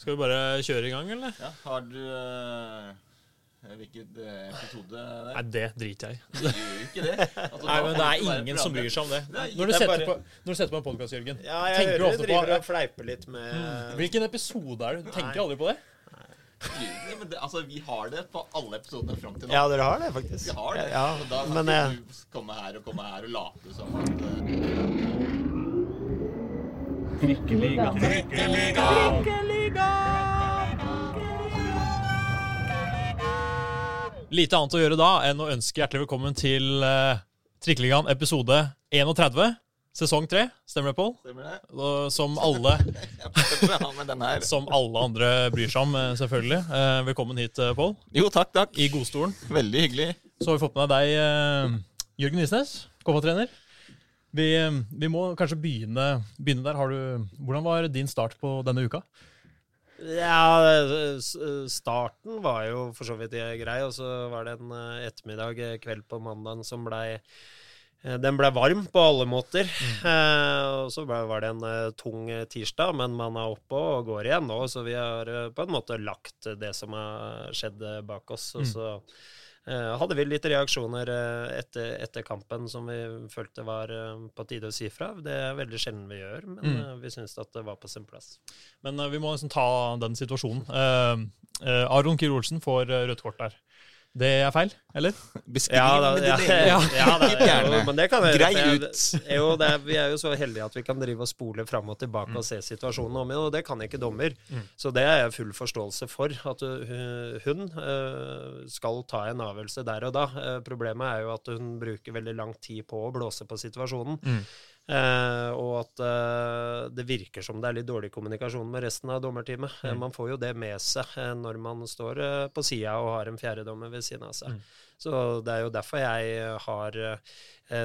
Skal vi bare kjøre i gang, eller? Ja, har du uh, Hvilket uh, episode det Nei, det driter jeg i. Altså, Nei, men det er ingen som bryr seg om det. Nei, Når du det er bare- på, når du setter på en podkast, Jørgen, Ja, jeg tenker du hører ofte du driver på og fleiper litt med Hvilken episode er det? Du tenker Nei. aldri på det? Ja, men det, altså, vi har det på alle episodene fram til nå. Ja, dere har det, faktisk. Vi har det. Ja, ja. da kan men jeg, du komme her og komme her og late som at uh, Lite annet å gjøre da enn å ønske hjertelig velkommen til uh, Trikkeligaen episode 31. Sesong 3. Stemmer det, Pål? Stemmer det? Og Som alle, som alle andre bryr seg om, eh, selvfølgelig. Uh, velkommen hit, Pål. Jo, takk, takk. I godstolen. Veldig hyggelig. Så har vi fått med deg uh, Jørgen Isnes, KFA-trener. Vi, vi må kanskje begynne, begynne der. Har du, hvordan var din start på denne uka? Ja, starten var jo for så vidt grei, og så var det en eh, ettermiddag, eh, kveld på mandagen, som blei eh, den ble varm på alle måter. Eh, og så var det en eh, tung tirsdag, men man er oppe og går igjen nå, så vi har eh, på en måte lagt det som har skjedd bak oss. Og Mm. så hadde vi litt reaksjoner eh, etter, etter kampen som vi følte var eh, på tide å si fra. Det er veldig sjelden vi gjør, men Mm. eh, vi syns at det var på sin plass. Men eh, vi må liksom ta den situasjonen. Eh, eh, Aron Kyhr Olsen får eh, rødt kort der. Det er feil, eller? Beskrivingen da, med ja, ja, ja, det, er gjerne. jo, men det kan jeg Grei ut. Jo, det er, vi er jo så heldige at vi kan drive og spole fram og tilbake og se situasjonen om igjen, og det kan ikke dommer. Mm. Så det er jeg full forståelse for. At uh, hun uh, skal ta en avgjørelse der og da. Uh, problemet er jo at hun bruker veldig lang tid på å blåse på situasjonen. Mm. Eh, og at eh, det virker som det er litt dårlig kommunikasjon med resten av dommerteamet. Eh, Mm. man får jo det med seg eh, når man står eh, på sida og har en fjerdedommer ved siden av seg. Mm. Så det er jo derfor jeg har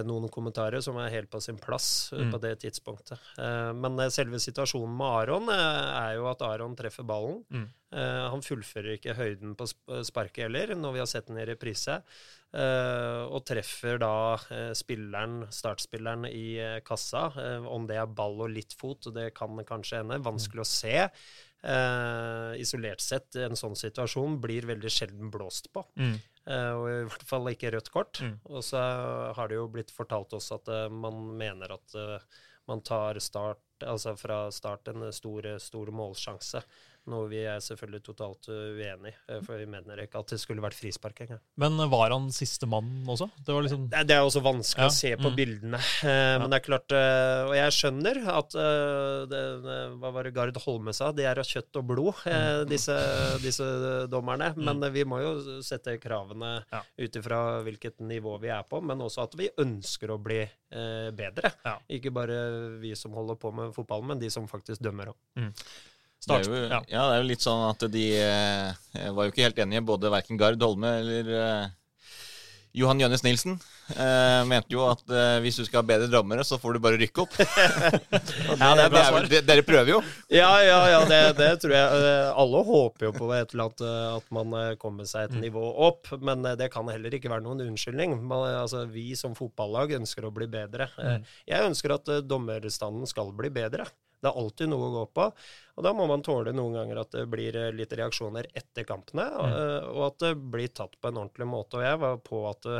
noen kommentarer som er helt på sin plass Mm. på det tidspunktet. Eh, men selve situasjonen med Aron er jo at Aron treffer ballen. Eh, han fullfører ikke høyden på sparket heller, når vi har sett den i reprise. Eh, og treffer da eh, spilleren, startspilleren i kassa. Om det er ball og litt fot, det kan kanskje hende. Vanskelig å se. Isolert sett, en sånn situasjon blir veldig sjelden blåst på. Mm. Og i hvert fall ikke rødt kort. Mm. Og så har det jo blitt fortalt oss at man mener at man tar start, altså fra start en stor, stor målsjanse. Noe vi er selvfølgelig totalt uenig i, eh, for vi mener ikke at det skulle vært frispark engang. Men eh, var han siste mann også? Det var liksom Det, det er også vanskelig Ja, å se på mm. bildene. Eh, Men det er klart eh, Og jeg skjønner at eh, det, eh, Hva var det Gard Holme sa? De er av kjøtt og blod, Mm. eh, disse, disse dommerne. Men eh, vi må jo sette kravene Ja. ut ifra hvilket nivå vi er på, men også at vi ønsker å bli eh, bedre. Ja. Ikke bare vi som holder på med fotball, men de som faktisk dømmer òg. Start. Det jo, Ja. ja. det er jo litt sånn at de eh, var jo ikke helt enige, både verken Gard Holme eller eh, Johan Jønnes Nilsen. Eh, mente jo at eh, hvis du skal ha bedre dommere, så får du bare rykke opp. Ja, det er bra svar. dere prøver jo. Ja, ja, ja, det, det tror jeg. eh, Alle håper jo på et eller annet eh, at man kommer seg et nivå opp, men det kan heller ikke være noen unnskyldning. Man, altså, vi som fotballag ønsker å bli bedre. Eh, Jeg ønsker at dommerstanden skal bli bedre. Det er alltid noe å gå på. Og da må man tåle noen ganger at det blir eh, litt reaksjoner etter kampene, og, eh, og at det blir tatt på en ordentlig måte. Og jeg var på at det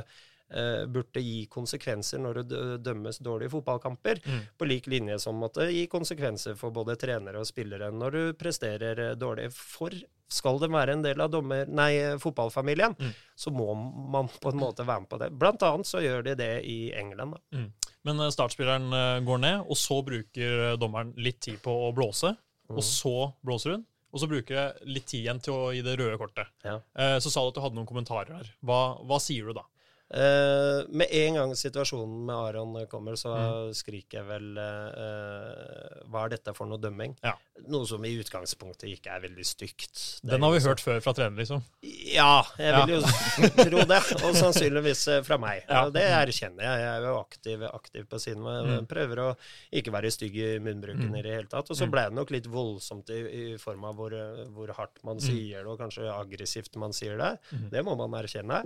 eh, burde gi konsekvenser når det dømmes dårlige fotballkamper. Mm. På lik linje som at det gir konsekvenser for både trenere og spillere når du presterer eh, dårlig. For skal det være en del av dommer, nei, fotballfamilien, Mm. så må man på en måte være med på det. Blant annet så gjør de det i England. Da. Men eh, startspilleren eh, går ned, og så bruker eh, dommeren litt tid på å blåse. Og så blåser hun. Og så bruker jeg litt tid igjen til å gi det røde kortet. Ja. Så sa du at du hadde noen kommentarer her. Hva, hva sier du da? Eh, med en gang situasjonen med Aron kommer, så Mm. skriker jeg vel uh, Hva er dette for noe dømming? Ja. Noe som i utgangspunktet ikke er veldig stygt. Den har vi hørt før fra trener, liksom. Ja, jeg vil jo tro det. Og sannsynligvis eh, fra meg. Ja. Det erkjenner jeg. Jeg er jo aktiv, aktiv på siden. Mm. prøver å ikke være stygg i munnbruken Mm. i det hele tatt. Og så Mm. ble det nok litt voldsomt i, i form av hvor, hvor hardt man Mm. sier det, og kanskje aggressivt man sier det. Mm. Det må man erkjenne.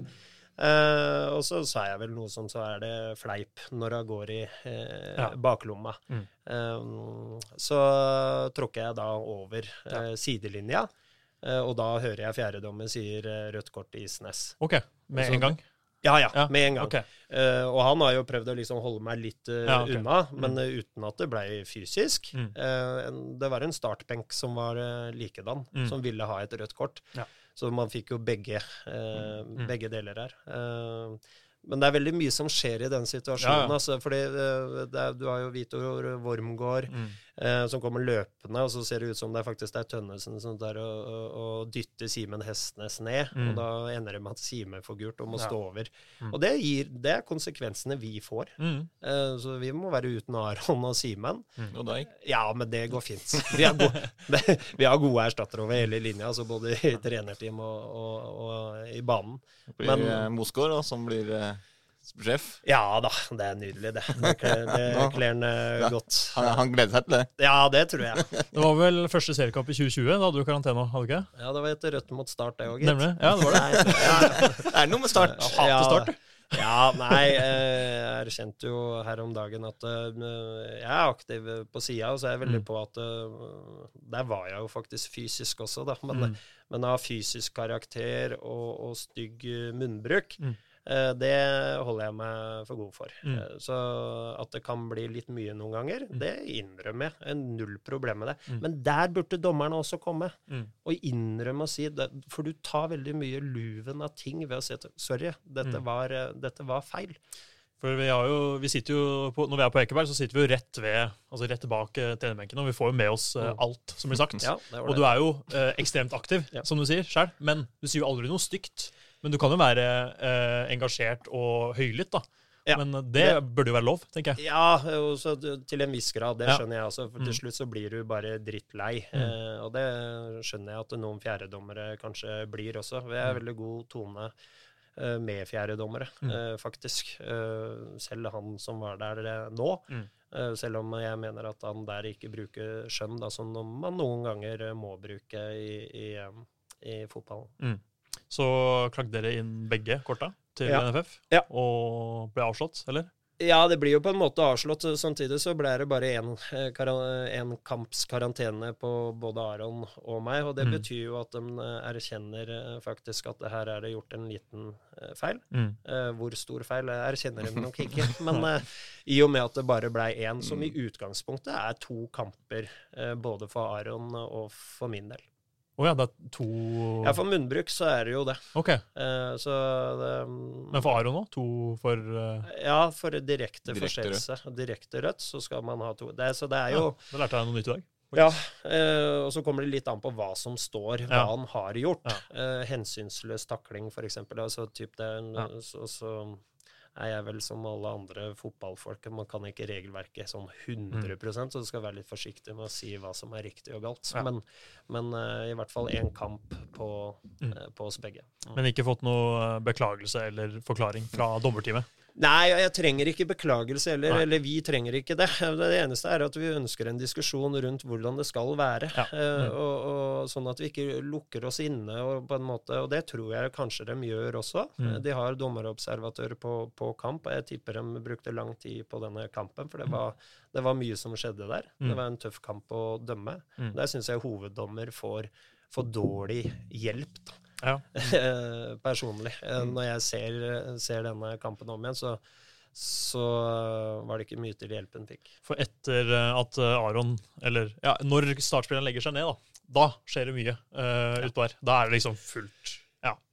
Eh, og så sa jeg vel noe som så er det fleip når hun går i uh, Ja. baklomma. Mm. Um, så tråkker jeg da over eh, sidelinja, og da hører jeg fjerdedommer sier rødt kort i Isnes. Ok, med Så- en gang? Ja, ja, Ja, med en gang. Okay. Og han har jo prøvd å liksom holde meg litt Ja, okay. unna, men mm. uten at det ble fysisk. Mm. En, det var en startbenk som var likedan, Mm. som ville ha et rødt kort. Ja. Så man fikk jo begge, eh, Mm. begge deler her. Eh, men det er veldig mye som skjer i den situasjonen. Ja, ja. Altså, fordi det, det er, du har jo Vitor Wormgård Mm. Eh, som kommer løpende, og så ser det ut som det er faktisk det er Tønnesen som der og, og, dytter Simen Hestnes ned. Mm. Og da ender det med at Simen får gult og må Ja. stå over. Mm. Og det, gir, det er konsekvensene vi får. Mm. Eh, så vi må være uten Aron og Simen. Og deg. Ja, men det går fint. Vi har, gode, vi har gode erstattere over hele linja, altså både i trenerteam og, og, og i banen. Det blir Men- eh, Mosgaard da, som blir eh, sjef. Ja da, det er nydelig, det. Det kler det han eh, Ja. godt. Han, han gleder seg til det. Ja, det tror jeg. Det var vel første seriekamp i 2020? Da hadde du karantene, hadde du ikke? Ja, det var et rødt mot start, det òg, gitt. Nemlig? Ja, det var det. Nei, ja, Det er noe med start. Jeg hater start. Ja, nei, eh, jeg erkjente jo her om dagen at eh, jeg er aktiv på sida, og så er jeg veldig Mm. på at eh, Der var jeg jo faktisk fysisk også, da. Men, Mm. men av fysisk karakter og, og stygg eh, munnbruk, Mm. Eh, det holder jeg meg for god for. Mm. Eh, Så at det kan bli litt mye noen ganger, det innrømmer jeg. Null problem med det. Mm. Men der burde dommerne også komme Mm. og innrømme og si det, For du tar veldig mye luven av ting ved å si at sorry, dette, Mm. var, eh, dette var feil. For vi har jo, vi sitter jo på, Når vi er på Ekeberg, så sitter vi jo rett ved, altså rett bak trenerbenken, og vi får jo med oss Mm. alt som blir sagt. Ja, Og du er jo uh, ekstremt aktiv, Ja. som du sier sjøl, men du sier jo aldri noe stygt. Men du kan jo være eh, engasjert og høylytt, da. Ja. Men det burde jo være lov, tenker jeg. Ja, også til en viss grad. Det skjønner jeg også. For Mm. til slutt så blir du bare drittlei. Mm. Eh, og det skjønner jeg at noen fjerdedommere kanskje blir også. Vi er Mm. veldig god tone eh, med fjerdedommere, Mm. eh, faktisk. Eh, selv han som var der eh, nå. Mm. Eh, selv om jeg mener at han der ikke bruker skjønn, da, som man noen ganger må bruke i, i, i fotballen. Så klagde dere inn begge korta til Ja. NFF, Ja. og ble avslått, eller? Ja, det blir jo på en måte avslått. Samtidig så ble det bare én en kamps karantene på både Aron og meg. Og det Mm. betyr jo at de eh, erkjenner eh, faktisk at det her er det gjort en liten eh, feil. Mm. Eh, Hvor stor feil eh, erkjenner de nok ikke. Men eh, i og med at det bare ble én, som i utgangspunktet er to kamper eh, både for Aron og for min del. Å ja, det er to Ja, for munnbruk så er det jo det. Ok. Eh, Så det Men for Aron òg? To for uh... Ja, for direkte Direkte forseelse, direkte rødt, så skal man ha to. Det, så det er jo ja, Da lærte jeg noe nytt i dag. Ja, eh, og så kommer det litt an på hva som står, hva Ja. han har gjort. Ja. Eh, hensynsløs takling, for eksempel. Altså, typ det, Ja. så, så er jeg vel som alle andre fotballfolk. Man kan ikke regelverket sånn 100% så du skal være litt forsiktig med å si hva som er riktig og galt. Mm. Ja. Men, men uh, i hvert fall én kamp på, Mm. eh, på oss begge. Men ikke fått noe eh, beklagelse eller forklaring fra dommerteamet? Nei, jeg trenger ikke beklagelse heller, Nei. eller vi trenger ikke det. Det eneste er at vi ønsker en diskusjon rundt hvordan det skal være. Ja. Eh, Mm. og, og Sånn at vi ikke lukker oss inne, og, på en måte, og det tror jeg kanskje de gjør også. Mm. De har dommerobservatører på, på kamp, og jeg tipper de brukte lang tid på denne kampen, for det var, det var mye som skjedde der. Mm. Det var en tøff kamp å dømme. Mm. Der syns jeg hoveddommer får for dårlig hjelp. da. Ja. Personlig. Eh, Mm. Når jeg ser, ser denne kampen om igjen, så, så eh, var det ikke mye til hjelpen fikk. For etter eh, at Aron Eller ja, når startspilleren legger seg ned, da, da skjer det mye uh, utpå her. Da er det liksom fullt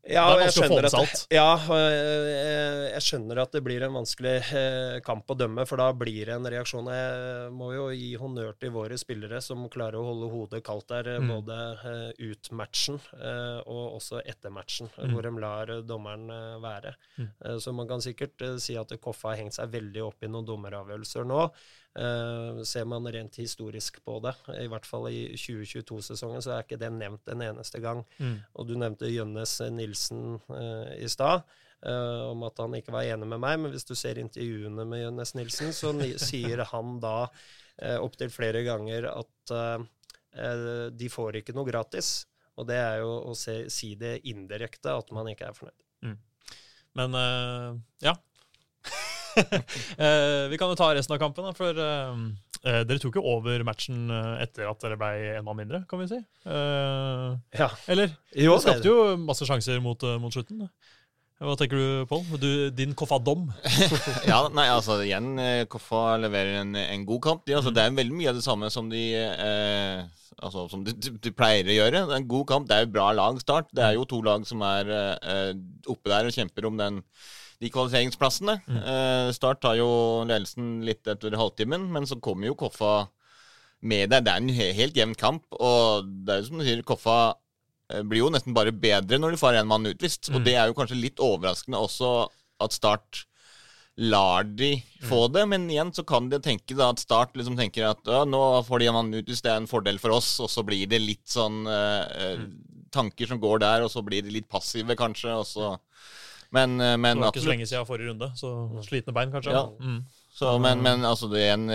Ja. Det er vanskelig å få med seg alt. ja, jeg, jeg skjønner at det blir en vanskelig eh, kamp å dømme, for da blir det en reaksjon. Jeg må jo gi honnør til våre spillere som klarer å holde hodet kaldt der, eh, Mm. både eh, ut matchen eh, og også etter matchen, Mm. hvor de lar eh, dommeren eh, være. Mm. Eh, så man kan sikkert eh, si at Koffa har hengt seg veldig opp i noen dommeravgjørelser nå. Eh, ser man rent historisk på det, i hvert fall i 2022-sesongen, så er ikke det nevnt en eneste gang. Mm. Og du nevnte Jønnes Nilsen uh, i stad, Uh, om at han ikke var enig med meg. Men hvis du ser intervjuene med Jønnes Nilsen, så sier han da uh, opptil flere ganger at de får ikke noe gratis. Og det er jo å se, si det indirekte, at man ikke er fornøyd. Men eh, ja. Eh, vi kan jo ta resten av kampen, da, for uh, dere tok jo over matchen etter at dere ble en mann mindre, kan vi si. Uh, Ja. eller? Jo, Dere skapte jo masse sjanser mot, mot slutten. Hva tenker du, Pål? Din Koffa-dom? Ja, nei, altså igjen, Koffa leverer en, en god kamp. De, Mm. altså, Det er veldig mye av det samme som de, eh, altså, som de, de, pleier å gjøre. En god kamp. Det er jo bra lagstart. Det er jo to lag som er eh, oppe der og kjemper om den, de kvalifiseringsplassene. Mm. Eh, start tar jo ledelsen litt etter halvtimen, men så kommer jo Koffa med deg. Det er en helt jevn kamp, og det er jo som du sier, Koffa eh, blir jo nesten bare bedre når du får en mann utvist. Og Mm. det er jo kanskje litt overraskende også at Start lar de få det, men igjen så kan de tenke da at Start liksom tenker at nå får de en mann utvist, det er en fordel for oss, og så blir det litt sånn eh, tanker som går der, og så blir de litt passive kanskje, og så Men, men, Det var ikke så lenge siden forrige runde, så slitne bein, kanskje. Ja. Mm. Så, men, men altså, det er en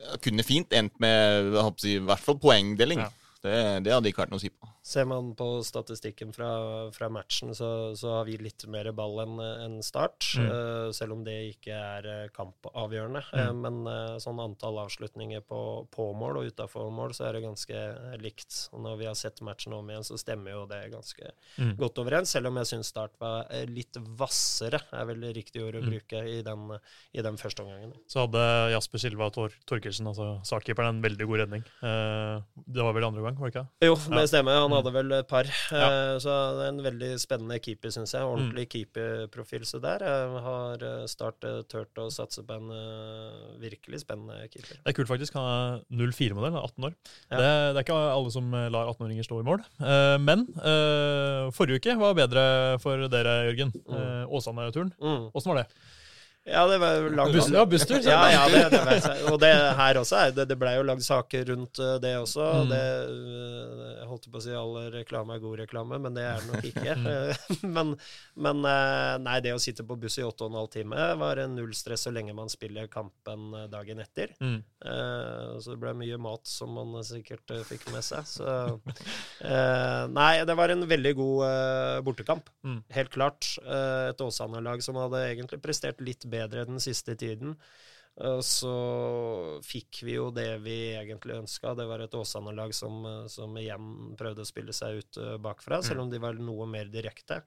jeg Kunne fint endt med si, i hvert fall poengdeling. Ja. Det, det hadde ikke vært noe å si på. Ser man på statistikken fra, fra matchen, så, så har vi litt mer ball enn en Start. Mm. Uh, selv om det ikke er eh, kampavgjørende. Mm. Eh, men sånn antall avslutninger på, på mål og utafor mål, så er det ganske likt. Og når vi har sett matchen om igjen, så stemmer jo det ganske Mm. godt overens. Selv om jeg syns Start var litt hvassere, er vel riktig ord å Mm. bruke, i den, i den første omgangen. Så hadde Jasper Silva og Tor Torkelsen, altså sakkeeperen, en veldig god redning. Uh, det var vel andre gang, var det ikke? Jo, det Ja. stemmer. Han Mm. Hadde vel et par. Ja. Eh, Så det er en veldig spennende keeper, syns jeg. Ordentlig Mm. keeperprofil. Så der jeg har eh, Start eh, turt å satse på en eh, virkelig spennende keeper. Det er kult, faktisk. Han er 04-modell, 18 år. Ja. Det, det er ikke alle som lar 18-åringer stå i mål. Eh, men eh, forrige uke var bedre for dere, Jørgen. Mm. Åsane-turen. Mm. Var det? Ja, det var jo lang Buss, ja, busstur. Ja, ja, det, det vet jeg. Og det her også er det, det blei jo lagd saker rundt eh, det også. Mm. Det, eh, jeg holdt på å si all reklame er god reklame, men det er det nok ikke. Mm. men, men eh, nei, det å sitte på buss i åtte og en halv time var en null stress så lenge man spiller kampen dagen etter. Mm. Så det ble mye mat som man sikkert fikk med seg. Så Nei, det var en veldig god bortekamp. Mm. Helt klart. Et Åsane-lag som hadde egentlig prestert litt bedre den siste tiden. Så fikk vi jo det vi egentlig ønska. Det var et Åsane-lag som, som igjen prøvde å spille seg ut eh, bakfra, selv om de var noe mer direkte.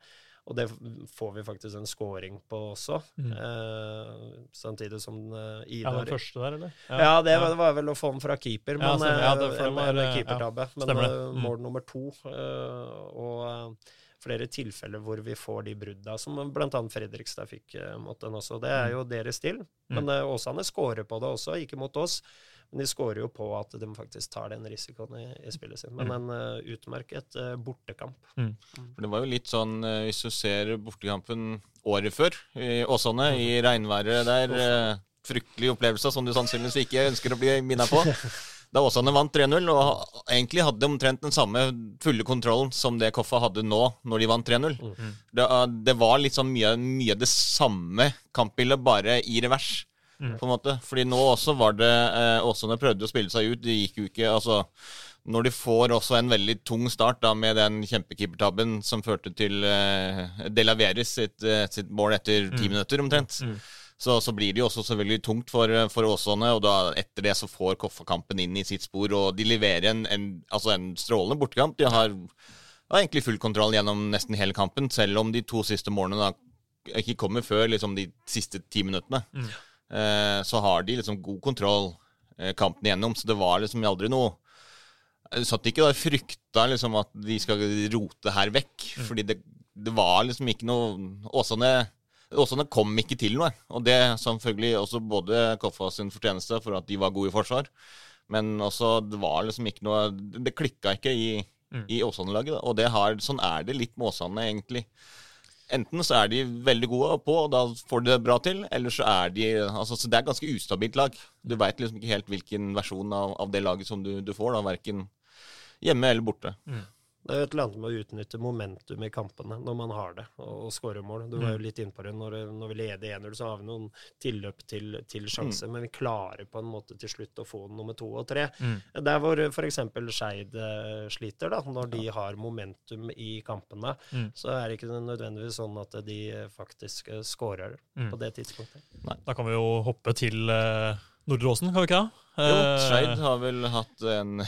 Og det får vi faktisk en scoring på også, Mm. eh, samtidig som Ida... Ja, det den første der, eller? ja, det var, var vel å få den fra keeper, men Ja, stemmer. Ja, det- eh, en, en eh, keepertabbe. Men Mm. mål nummer to, eh, og flere tilfeller hvor vi får de brudda, som bl.a. Fredrikstad fikk eh, mot den også. Det er jo deres stil. Men eh, Åsane scorer på det også, ikke mot oss. Men de scorer jo på at de faktisk tar den risikoen i, i spillet sitt. Men en uh, utmerket uh, bortekamp. For Det var jo litt sånn, uh, hvis du ser bortekampen året før i Åsane, i regnværet der Fryktelig opplevelse som du sannsynligvis ikke ønsker å bli minnet på. Da Åsane vant 3-0, og egentlig hadde omtrent den samme fulle kontrollen som det Koffa hadde nå, når de vant 3-0. Det, eh, det var sånn mye, mye det samme kampbildet, bare i revers. Mm. på en måte. Fordi nå også var det eh, Åsane prøvde å spille seg ut. Det gikk jo ikke altså Når de får også en veldig tung start da med den kjempekeepertabben som førte til eh, De La sitt, eh, sitt mål etter ti minutter omtrent, Mm. Så, så blir det jo også selvfølgelig tungt for, for Åsane. Og da etter det så får Koffa-kampen inn i sitt spor, og de leverer en, en, altså en strålende bortekamp. De har, har egentlig full kontroll gjennom nesten hele kampen, selv om de to siste målene da ikke kommer før liksom de siste ti minuttene. Mm. Eh, så har de liksom god kontroll eh, kampen igjennom, så det var liksom aldri noe Jeg satt ikke og frykta liksom at de skal rote her vekk, fordi det, det var liksom ikke noe Åsane Åsane kom ikke til noe, og det er selvfølgelig også både Koffa sin fortjeneste for at de var gode i forsvar, men også det var liksom ikke noe Det klikka ikke i, Mm. i Åsane-laget, og det har, sånn er det litt med Åsane, egentlig. Enten så er de veldig gode på, og da får de det bra til, eller så er de altså, så Det er et ganske ustabilt lag. Du veit liksom ikke helt hvilken versjon av, av det laget som du, du får, da, verken hjemme eller borte. Det er jo et eller annet med å utnytte momentum i kampene når man har det, og, og skåre mål. Du var jo litt inne på det. Når, når vi leder 1-0, så har vi noen tilløp til, til sjanser, men vi klarer på en måte til slutt å få nummer to og tre. Mm. Der hvor f.eks. Skeid eh, sliter, da, når de har momentum i kampene, Mm. så er det ikke nødvendigvis sånn at de faktisk eh, skårer Mm. på det tidspunktet. Da kan vi jo hoppe til uh, Nordre Åsen, kan vi ikke det? Jo, Eh, Skeid har vel hatt en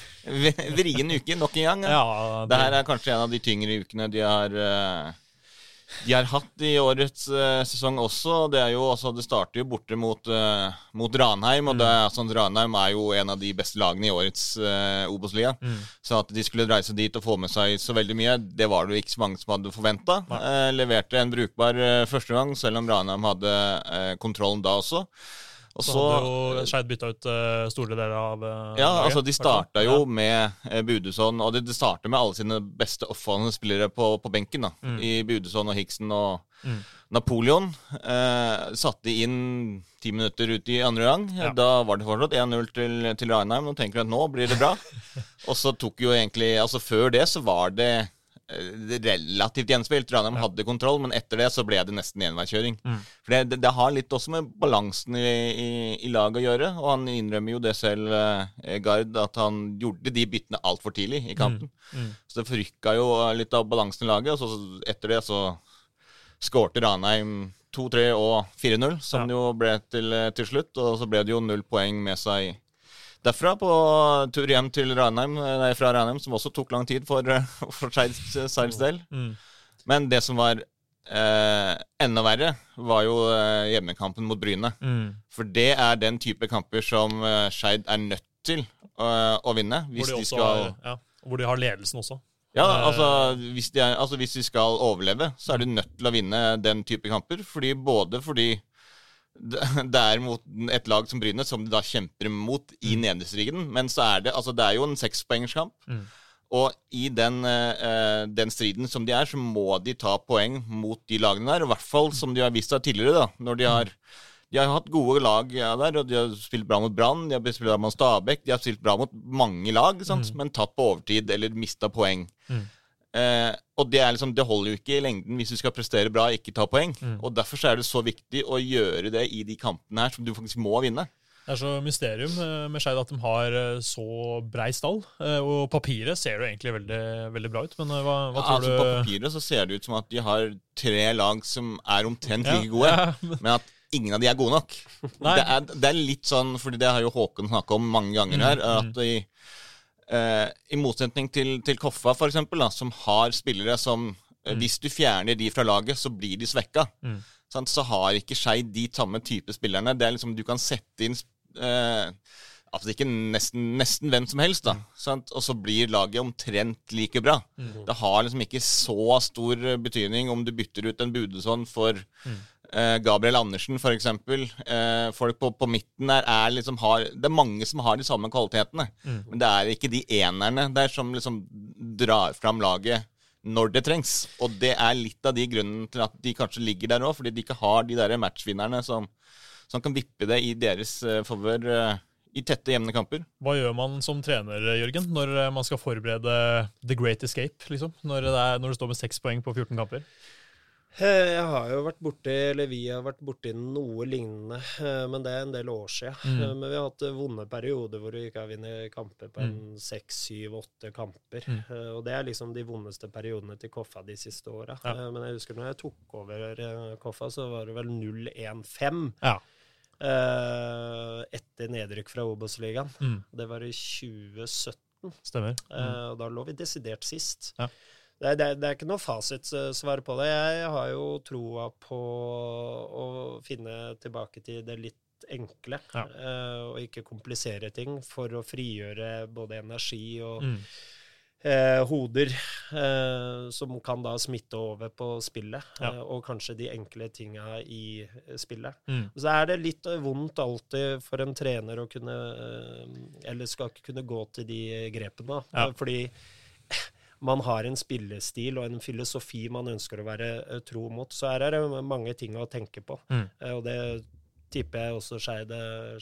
vrien uke nok en gang. Ja, Det her er kanskje en av de tyngre ukene de har eh, De har hatt i årets eh, sesong også. Det jo altså, det starter jo borte mot, mot Ranheim, og det er, sånn, Ranheim er jo en av de beste lagene i årets uh, Obos-liga. Mm. Så at de skulle reise dit og få med seg så veldig mye, det var det jo ikke så mange som hadde forventa. Eh, leverte en brukbar uh, første gang, selv om Ranheim hadde uh, kontrollen da også. Og Så hadde jo Skeid bytta ut eh, store deler av eh, ja, laget, altså de starta jo med eh, Budusson, og det, de starta med alle sine beste offensive spillere på, på benken. da, Mm. I Budusson og Hiksen og Mm. Napoleon. Eh, satte inn ti minutter ut i andre gang. Ja. Da var det fortsatt 1-0 til, til Reinheim. Nå tenker at nå blir det bra. og så tok jo egentlig Altså før det så var det relativt gjenspilt. Ranheim hadde kontroll, men etter det så ble det nesten enveiskjøring. Mm. For det, det, det har litt også med balansen i, i, i laget å gjøre, og han innrømmer jo det selv, eh, Gard, at han gjorde de byttene altfor tidlig i kampen. Mm. Så det forrykka jo litt av balansen i laget, og så etter det så skårte Ranheim 2-3 og 4-0, som Ja. det jo ble til, til slutt, og så ble det jo null poeng med seg derfra på tur hjem til Ranheim, nei, fra Ranheim, som også tok lang tid for, for Seils del. Mm. Men det som var eh, enda verre, var jo eh, hjemmekampen mot Bryne. Mm. For det er den type kamper som eh, Skeid er nødt til eh, å vinne. Hvor, Hvis de de også skal har, ja, hvor de har ledelsen også. ja, Eh, altså hvis, de er, altså hvis de skal overleve, så er de nødt til å vinne den type kamper. Fordi Både fordi det er mot et lag som Bryne, som de da kjemper mot i nederstriden. Men så er det altså det er jo en sekspoengerskamp. Mm. Og i den, eh, den striden som de er, så må de ta poeng mot de lagene der. Og I hvert fall som de har vist seg tidligere, da. Når de har de har hatt gode lag ja, der, og de har spilt bra mot Brann, de har spilt bra mot Stabæk, de har spilt bra mot mange lag, sant? men tatt på overtid eller mista poeng. Mm. Eh, og det, er liksom, det holder jo ikke i lengden hvis du skal prestere bra og ikke ta poeng. Mm. Og Derfor så er det så viktig å gjøre det i de kampene her som du faktisk må vinne. Det er så mysterium eh, med Skeid at de har eh, så brei stall. eh, Og papiret ser jo egentlig veldig, veldig bra ut, men hva, hva, ja, tror altså, på papiret så ser det ut som at de har tre lag som er omtrent Ja, like gode, ja, men- at ingen av de er gode nok. Det er, det er litt sånn, fordi det har jo Håkon snakka om mange ganger Mm, her, at i, eh, i motsetning til, til Koffa, for eksempel, da, som har spillere som mm. Hvis du fjerner de fra laget, så blir de svekka. Mm. Sant? Så har ikke Skeid de samme type spillerne. Det er liksom, Du kan sette inn eh, Altså ikke nesten, nesten hvem som helst, da. Sant? Og så blir laget omtrent like bra. Det har liksom ikke så stor betydning om du bytter ut en Budesson for eh, Gabriel Andersen, f.eks. Eh, folk på, på midten der er liksom har Det er mange som har de samme kvalitetene. Men det er ikke de enerne der som liksom drar fram laget når det trengs. Og det er litt av de grunnen til at de kanskje ligger der òg, fordi de ikke har de der matchvinnerne som, som kan vippe det i deres uh, favør eh, i tette, jevne kamper. Hva gjør man som trener, Jørgen, når eh, man skal forberede the great escape? liksom? Når det, er, når det står med seks poeng på 14 kamper? Eh, Jeg har jo vært borti, eller vi har vært borti noe lignende, eh, men det er en del år siden. Mm. Eh, Men vi har hatt vonde perioder hvor vi ikke har vunnet kamper på en seks, syv, åtte kamper. Mm. Og det er liksom de vondeste periodene til Koffa de siste åra. Ja. Men jeg husker når jeg tok over Koffa, så var det vel 0-1-5 Ja. etter nedrykk fra Obos-ligaen. Mm. Det var i 2017. Stemmer. Mm. Og da lå vi desidert sist. Ja. Det, det, det er ikke noe fasitsvar på det. Jeg har jo troa på å finne tilbake til det litt enkle, Ja. eh, og ikke komplisere ting, for å frigjøre både energi og Mm. eh, hoder, eh, som kan da smitte over på spillet, Ja. eh, og kanskje de enkle tinga i eh, spillet. Mm. Så er det litt vondt alltid for en trener å kunne eh, Eller skal ikke kunne gå til de grepene. Ja. Eh, Fordi man har en spillestil og en filosofi man ønsker å være eh, tro mot. Så her er det mange ting å tenke på. Mm. Eh, Og det tipper jeg også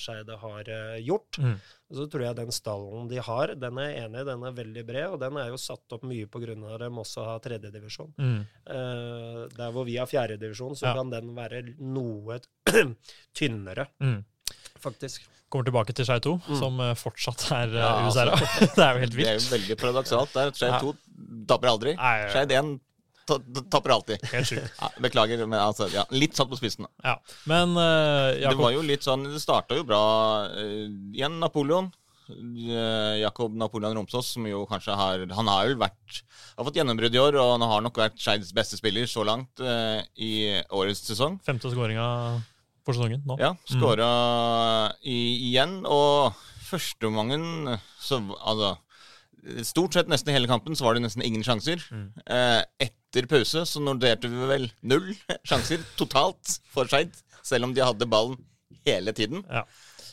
Skeide har gjort. Mm. Så tror jeg den stallen de har, den er enig den er veldig bred, og den er jo satt opp mye pga. at de også har tredjedivisjon. Mm. Uh, der hvor vi har fjerdedivisjon, så Ja. kan den være noe tynnere, Mm. Faktisk. Kommer tilbake til Skei 2, Mm. som eh, fortsatt er ja, Ja, altså. det er jo helt Det er jo veldig paradoksalt. Skei Skeid Ja. 2 taper aldri. Skei 1 tapper taper alltid. Helt sjukt. Ja, beklager, men altså, ja, litt satt på spissen. Ja. Men uh, Det var jo litt sånn, det starta jo bra uh, igjen, Napoleon. Eh, Jakob Napoleon Romsås, som jo kanskje har Han har jo vært har fått gjennombrudd i år, og han har nok vært Skeids beste spiller så langt eh, i årets sesong. femte skåringa for sesongen nå. Ja, skåra mm. igjen, og førsteomgangen så altså Stort sett nesten hele kampen så var det nesten ingen sjanser. Mm. Eh, etter pause så noterte vi vel null sjanser totalt for Skeid, selv om de hadde ballen hele tiden. Ja.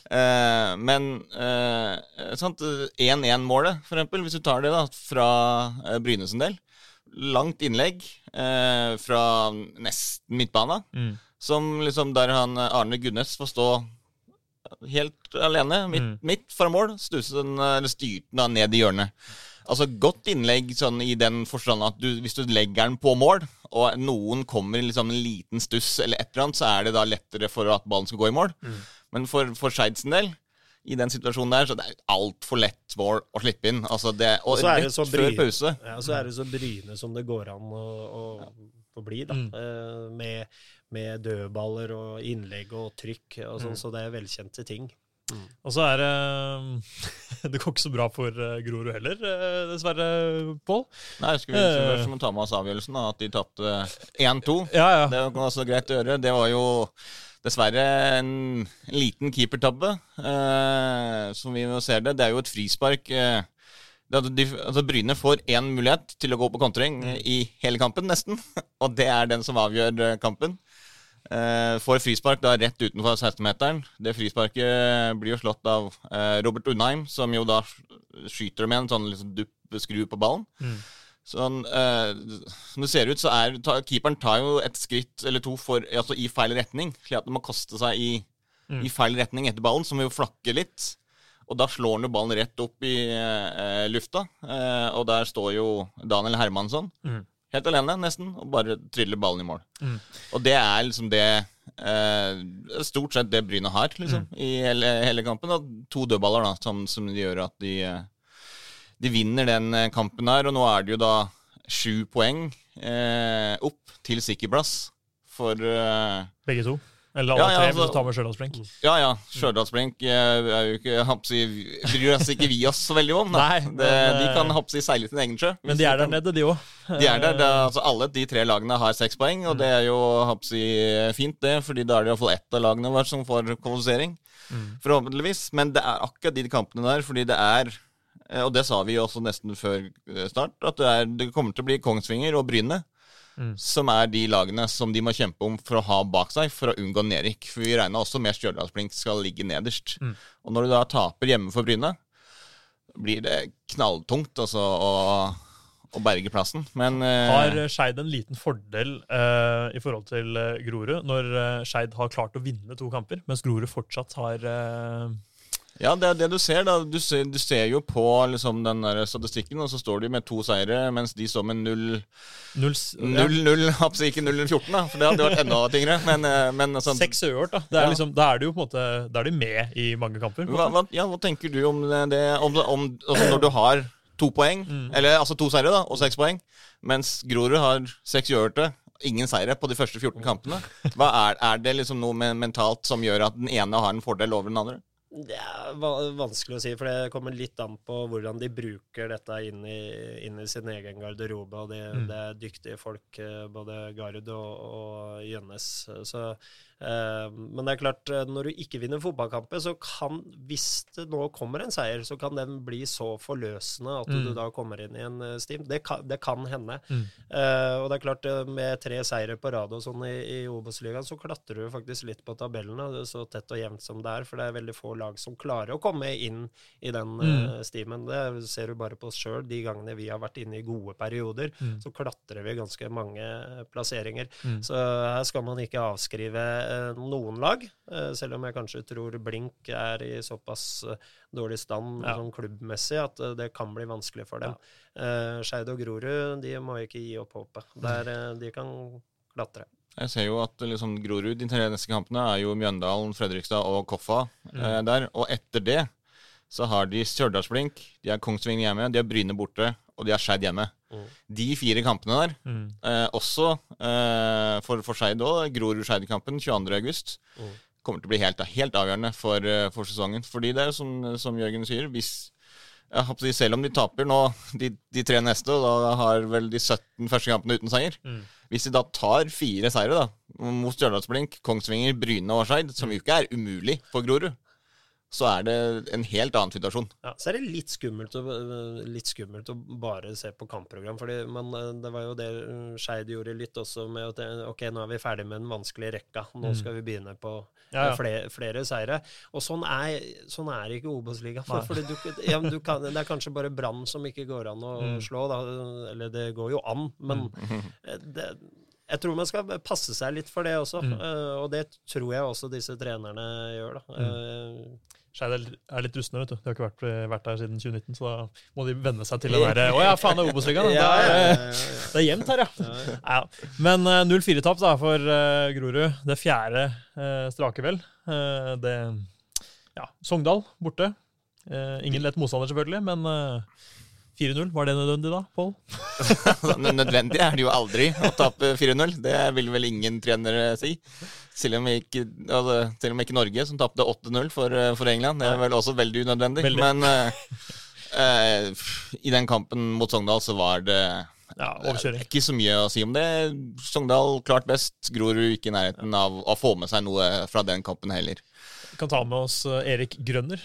Eh, men eh, sant, 1-1-målet, for eksempel, hvis du tar det da, fra eh, Bryne sin del. Langt innlegg eh, fra nesten midtbana, Mm. Som liksom der han eh, Arne Gunnes får stå helt alene, midt, Mm. midt fra mål, stuse den, eh, eller styrte den ned i hjørnet. Altså Godt innlegg sånn i den forstand at du, hvis du legger den på mål, og noen kommer i liksom en liten stuss eller et eller annet, så er det da lettere for at ballen skal gå i mål. Men for, for Skeid sin del, i den situasjonen der, så det er altfor lett mål å slippe inn. Altså det, og Og så er det rett så før pause. Ja, så er det så Bryne som det går an å, å, å bli, da. Mm. Eh, med, med dødballer og innlegg og trykk og sånn, Mm. så det er velkjente ting. Og så er det Det går ikke så bra for eh, Grorud heller, eh, dessverre, Pål. Nei, jeg vi Eh. først må ta med oss avgjørelsen, da, at de tapte 1-2. Ja, ja. Det var også greit å gjøre. Det var jo dessverre en liten keepertabbe, eh, som vi nå ser det. Det er jo et frispark. Eh, det, at de, altså Bryne får én mulighet til å gå på kontring eh, i hele kampen, nesten. Og det er den som avgjør eh, kampen. Eh, får frispark da rett utenfor 16-meteren. Det frisparket blir jo slått av uh, Robert Undheim, som jo da skyter med en sånn liksom dupp skru på ballen. Mm. Sånn, uh, som det ser ut, så er ta, keeperen tar jo et skritt eller to for, altså i feil retning. Slik at den må kaste seg i, Mm. i feil retning etter ballen, som jo flakker litt. Og da slår han jo ballen rett opp i lufta. Og der står jo Daniel Hermansson Mm. Helt alene, nesten, og bare tryller ballen i mål. Mm. Og det er liksom det eh, Stort sett det Bryne har, liksom, Mm. i hele, hele kampen. Og to dødballer, da, som, som gjør at de eh, de vinner den eh, kampen her, og nå er det jo da sju poeng eh, opp til sikkerplass for eh, Begge to. Eller alle Ja, ja, tre, altså- hvis du tar med Stjørdalsblink. Ja ja, Stjørdalsblink eh, bryr oss ikke vi oss så veldig om. Nei, det, men, de eh, kan hapsi seile sin egen sjø. Men de er der nede, de òg. De er der, det, altså Alle de tre lagene har seks poeng, og det er jo hapsi fint, det. fordi da er det iallfall ett av lagene våre som får kvalifisering. Mm. Forhåpentligvis. Men det er akkurat de kampene der, fordi det er eh, Og det sa vi jo også nesten før start, at det, er, det kommer til å bli Kongsvinger og Bryne. Mm. Som er de lagene som de må kjempe om for å ha bak seg for å unngå nedrykk. For vi regna også med Stjørdalsblink skal ligge nederst. Mm. Og når du da taper hjemme for Bryne, blir det knalltungt altså, å, å berge plassen. Men uh... Har Skeid en liten fordel uh, i forhold til eh, Grorud, når uh, Skeid har klart å vinne to kamper, mens Grorud fortsatt har eh, Ja, det er det du ser. da. Du ser, du ser jo på liksom, den der statistikken, og så står de med to seire, mens de står med null null, s- ja, 0-0, altså ikke 0-14, da, for det hadde vært enda tyngre. Men, eh, men sånn, Seks uavgjort, da. Det er Ja. liksom, da er de jo på en måte Da er de med i mange kamper. hva, hva, ja, hva tenker du om det? Om, om, altså når du har to poeng, Mm. eller altså to seire da, og seks poeng, mens Grorud har seks uavgjorte, ingen seire på de første 14 kampene. Hva er, er det liksom noe mentalt som gjør at den ene har en fordel over den andre? Det er vanskelig å si, for det kommer litt an på hvordan de bruker dette inn i, inn i sin egen garderobe. og Det, Mm. det er dyktige folk, eh, både Gard og, og Gjønnes. Så, men det er klart, eh, når du ikke vinner fotballkamper, så kan, hvis det nå kommer en seier, så kan den bli så forløsende at Mm. du da kommer inn i en eh, stim. Det kan, det kan hende. Mm. Eh, og det er klart, eh, med tre seire på rad og sånn i, i Obos-ligaen, så klatrer du faktisk litt på tabellene. Så tett og jevnt som det er, for det er veldig få lag som klarer å komme inn i den Mm. eh, stimen. Det ser du bare på oss sjøl. De gangene vi har vært inne i gode perioder, Mm. så klatrer vi ganske mange plasseringer. Mm. Så her skal man ikke avskrive eh, noen lag. Eh, selv om jeg kanskje tror Blink er i såpass eh, dårlig stand Ja. sånn klubbmessig at eh, det kan bli vanskelig for dem. Eh, Skeid og Grorud de må ikke gi opp håpet. Der, eh, de kan klatre. Jeg ser jo at liksom, Grorud, de tre neste kampene, er jo Mjøndalen, Fredrikstad og Koffa eh, der. Og etter det så har de Stjørdalsblink, de har Kongsvinger hjemme, de har Bryne borte, og de har Skeid hjemme. Mm. De fire kampene der, Mm. eh, også eh, for, for Skeid òg, Grorud-Skeid-kampen 22.8, Mm. kommer til å bli helt, helt avgjørende for, eh, for sesongen. Fordi det er som, som Jørgen sier, hvis håper Selv om de taper nå de, de tre neste, og da har vel de 17 første kampene uten seier Mm. Hvis de da tar fire seire da, mot Stjørdalsblink, Kongsvinger, Bryne og Skeid, som jo ikke er umulig for Grorud, så er det en helt annen situasjon. Ja, så er det litt skummelt, å, litt skummelt å bare se på kampprogram. fordi man, Det var jo det uh, Skeid gjorde litt også med at eh, ok, nå er vi ferdig med den vanskelige rekka. Nå skal vi begynne på Ja, ja. Flere, flere seire. Og sånn er, sånn er ikke Obos-ligaen. For, fordi du, ja, du kan, det er kanskje bare Brann som ikke går an å Mm. slå. Da. Eller det går jo an, men eh, det, jeg tror man skal passe seg litt for det også. Mm. uh, og det tror jeg også disse trenerne gjør. da. Uh, Skeid er litt rustne, vet du. De har ikke vært, vært der siden 2019, så da må de venne seg til det derre Å ja, faen, det er Obos-ligaen. ja, det, ja, er- ja, ja. det er jevnt her, ja. Ja, ja. Ja, Men uh, 0-4-tap for uh, Grorud. Det fjerde uh, strake, vel. Eh, det Ja, Sogndal borte. Eh, ingen lett motstander, selvfølgelig, men eh, 4-0, var det nødvendig da, Pål? Nødvendig er det jo aldri å tape 4-0. Det vil vel ingen trenere si. Selv om ikke, altså, selv om ikke Norge, som tapte 8-0 for, eh, for England. Det er vel også veldig unødvendig. Veldig. Men uh, uh, i den kampen mot Sogndal så var det Ja, overkjøring. er ikke så mye å si om det. Sogndal klart best. Grorud ikke i nærheten av å få med seg noe fra den kampen heller. Vi kan ta med oss Erik Grønner,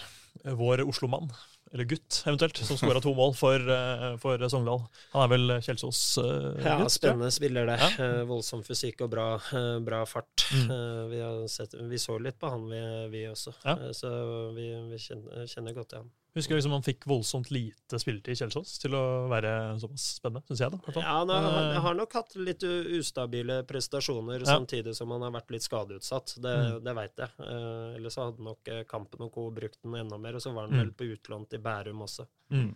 vår Oslo-mann. Eller gutt, eventuelt, som skåra to mål for, eh, for Sogndal. Han er vel Kjelsås-gutt? Ja, spennende spiller det. Ja. Eh, voldsom fysikk og bra, eh, bra fart. Mm. Eh, vi, har sett, vi så litt på han, vi, vi også. Ja. Eh, så vi, vi kjenner, kjenner godt til han. Husker liksom han fikk voldsomt lite spilletid i Kjelsås til å være såpass spennende, syns jeg. da. i. Ja, han har, han eh, har nok hatt litt ustabile prestasjoner, Ja. samtidig som han har vært litt skadeutsatt. Det, Mm. det veit jeg. Eh, ellers så hadde nok eh, Kampen og co. brukt den enda mer, og så var han Mm. vel på utlån til Bærum også. Mm.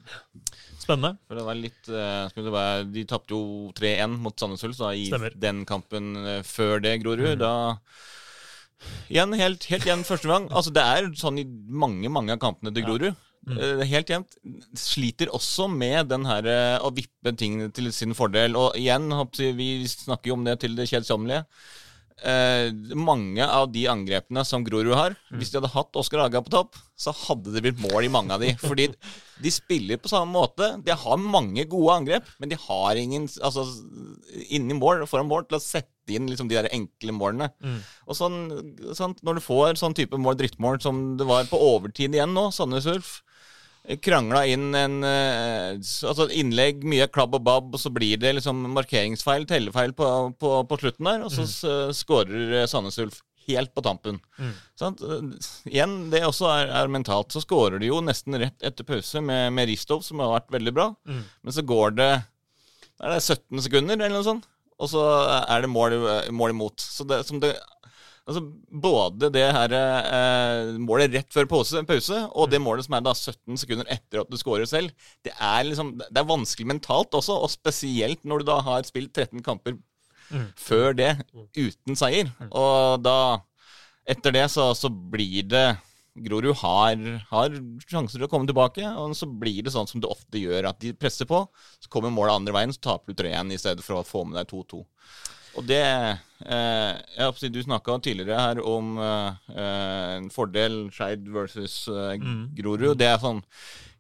Spennende. For det var litt, eh, være, De tapte jo 3-1 mot Sandnes Ulf i Stemmer. den kampen eh, før det, Grorud. Mm. Da Igjen, helt, helt igjen første gang. Altså, det er sånn i mange mange av kampene til Ja. Grorud. Mm. Eh, helt jevnt. Sliter også med den her eh, å vippe ting til sin fordel. Og igjen, vi snakker jo om det til det kjedsommelige. Eh, mange av de angrepene som Grorud har Hvis de hadde hatt Oskar Aga på topp, så hadde det blitt mål i mange av de. Fordi de spiller på samme måte. De har mange gode angrep, men de har ingen altså, inni mål, foran mål til å sette inn liksom, de der enkle målene. Mm. Og sånn, sånn, Når du får sånn type mål, drittmål som det var på overtid igjen nå, Sandnes Ulf krangla inn en eh, altså innlegg, mye klabb og babb, og så blir det liksom markeringsfeil, tellefeil på, på, på slutten der, og så mm. skårer eh, Sandnes Ulf helt på tampen. Mm. Eh, Igjen, det også er, er mentalt. Så skårer de jo nesten rett etter pause med, med Ristov, som har vært veldig bra, Mm. men så går det det 17 sekunder, eller noe sånt, og så er det mål, mål imot. Så det, som det Altså, både det her eh, målet rett før pause, pause og det målet som er da 17 sekunder etter at du scorer selv, det er liksom Det er vanskelig mentalt også, og spesielt når du da har spilt 13 kamper Mm. før det uten seier. Og da Etter det så, så blir det Grorud har, har sjanser til å komme tilbake, og så blir det sånn som det ofte gjør, at de presser på. Så kommer målet andre veien, så taper du 3-1 i stedet for å få med deg 2-2. Og det eh, Du snakka tidligere her om eh, en fordel Skeid versus eh, Mm. Det er sånn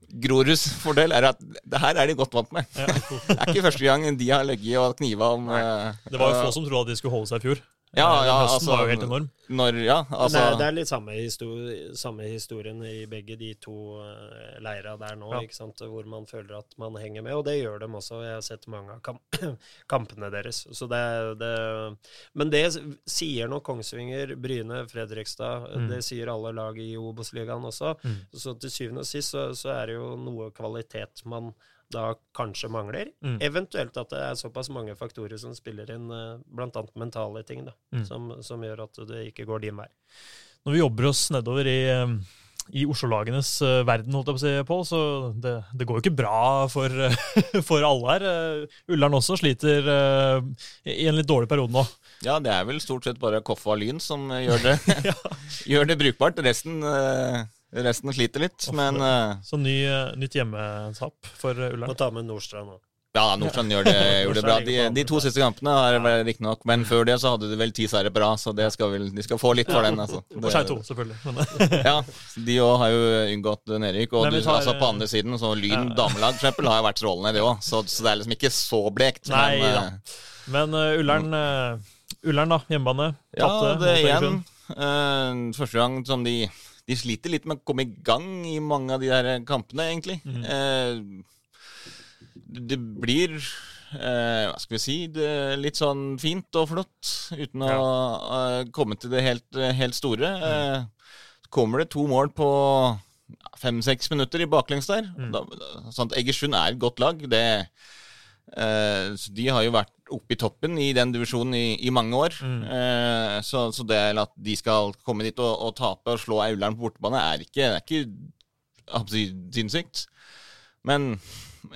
Groruds fordel er at det her er de godt vant med. Ja. Det er ikke første gang de har ligget og kniva om eh, Det var jo få som trodde at de skulle holde seg i fjor. Ja, Eh, ja, Høsten altså, var jo helt enorm. Når Ja, altså det, det er litt samme, histori samme historien i begge de to uh, leira der nå, Ja. ikke sant? hvor man føler at man henger med. Og det gjør dem også. Jeg har sett mange av kamp kampene deres. Så det, det, men det sier nå Kongsvinger, Bryne, Fredrikstad. Mm. Det sier alle lag i Obos-ligaen også. Mm. Så til syvende og sist så, så er det jo noe kvalitet man da kanskje mangler. Mm. Eventuelt at det er såpass mange faktorer som spiller inn, bl.a. blant annet mentale ting, da, Mm. som, som gjør at det ikke går din vei. Når vi jobber oss nedover i, eh, i Oslo-lagenes eh, verden, holdt jeg på å si, Pål, så det, det går jo ikke bra for, eh, for alle her. Eh, Ullern også sliter eh, i en litt dårlig periode nå. Ja, det er vel stort sett bare Koffa og Lyn som eh, gjør det, gjør det brukbart. Resten, eh, resten sliter litt. Men uh, Så ny, eh, nytt hjemmetap for Ullern. Må ta med Nordstrand òg. ja, Nordstrand gjør det, gjorde det bra. De, de to siste kampene har riktignok Men før det så hadde de vel ti seire på rad, så det skal vel, de skal få litt for den. Altså. Og Skei 2, selvfølgelig. Ja, de òg har jo unngått nedrykk. Og du, vi tar, altså på eh, andre siden, så Lyn ja. damelag for eksempel, har jo vært strålende, det òg. Så, så det er liksom ikke så blekt. Nei men, eh, men uh, Ullern, uh, Ullern, da. Hjemmebane. Ja, det er igjen. Eh, første gang som de De sliter litt med å komme i gang i mange av de der kampene, egentlig. Mm. Eh, det blir eh, Hva skal vi si det Litt sånn fint og flott, uten å uh, komme til det helt, helt store. Eh, så kommer det to mål på fem-seks minutter i baklengs der. Mm. Da, sånn at Egersund er et godt lag. Det, eh, så de har jo vært oppe i toppen i den divisjonen i, i mange år. Mm. Eh, så, så det at de skal komme dit og, og tape og slå Aulern på bortebane, er ikke, er ikke sinnssykt. Men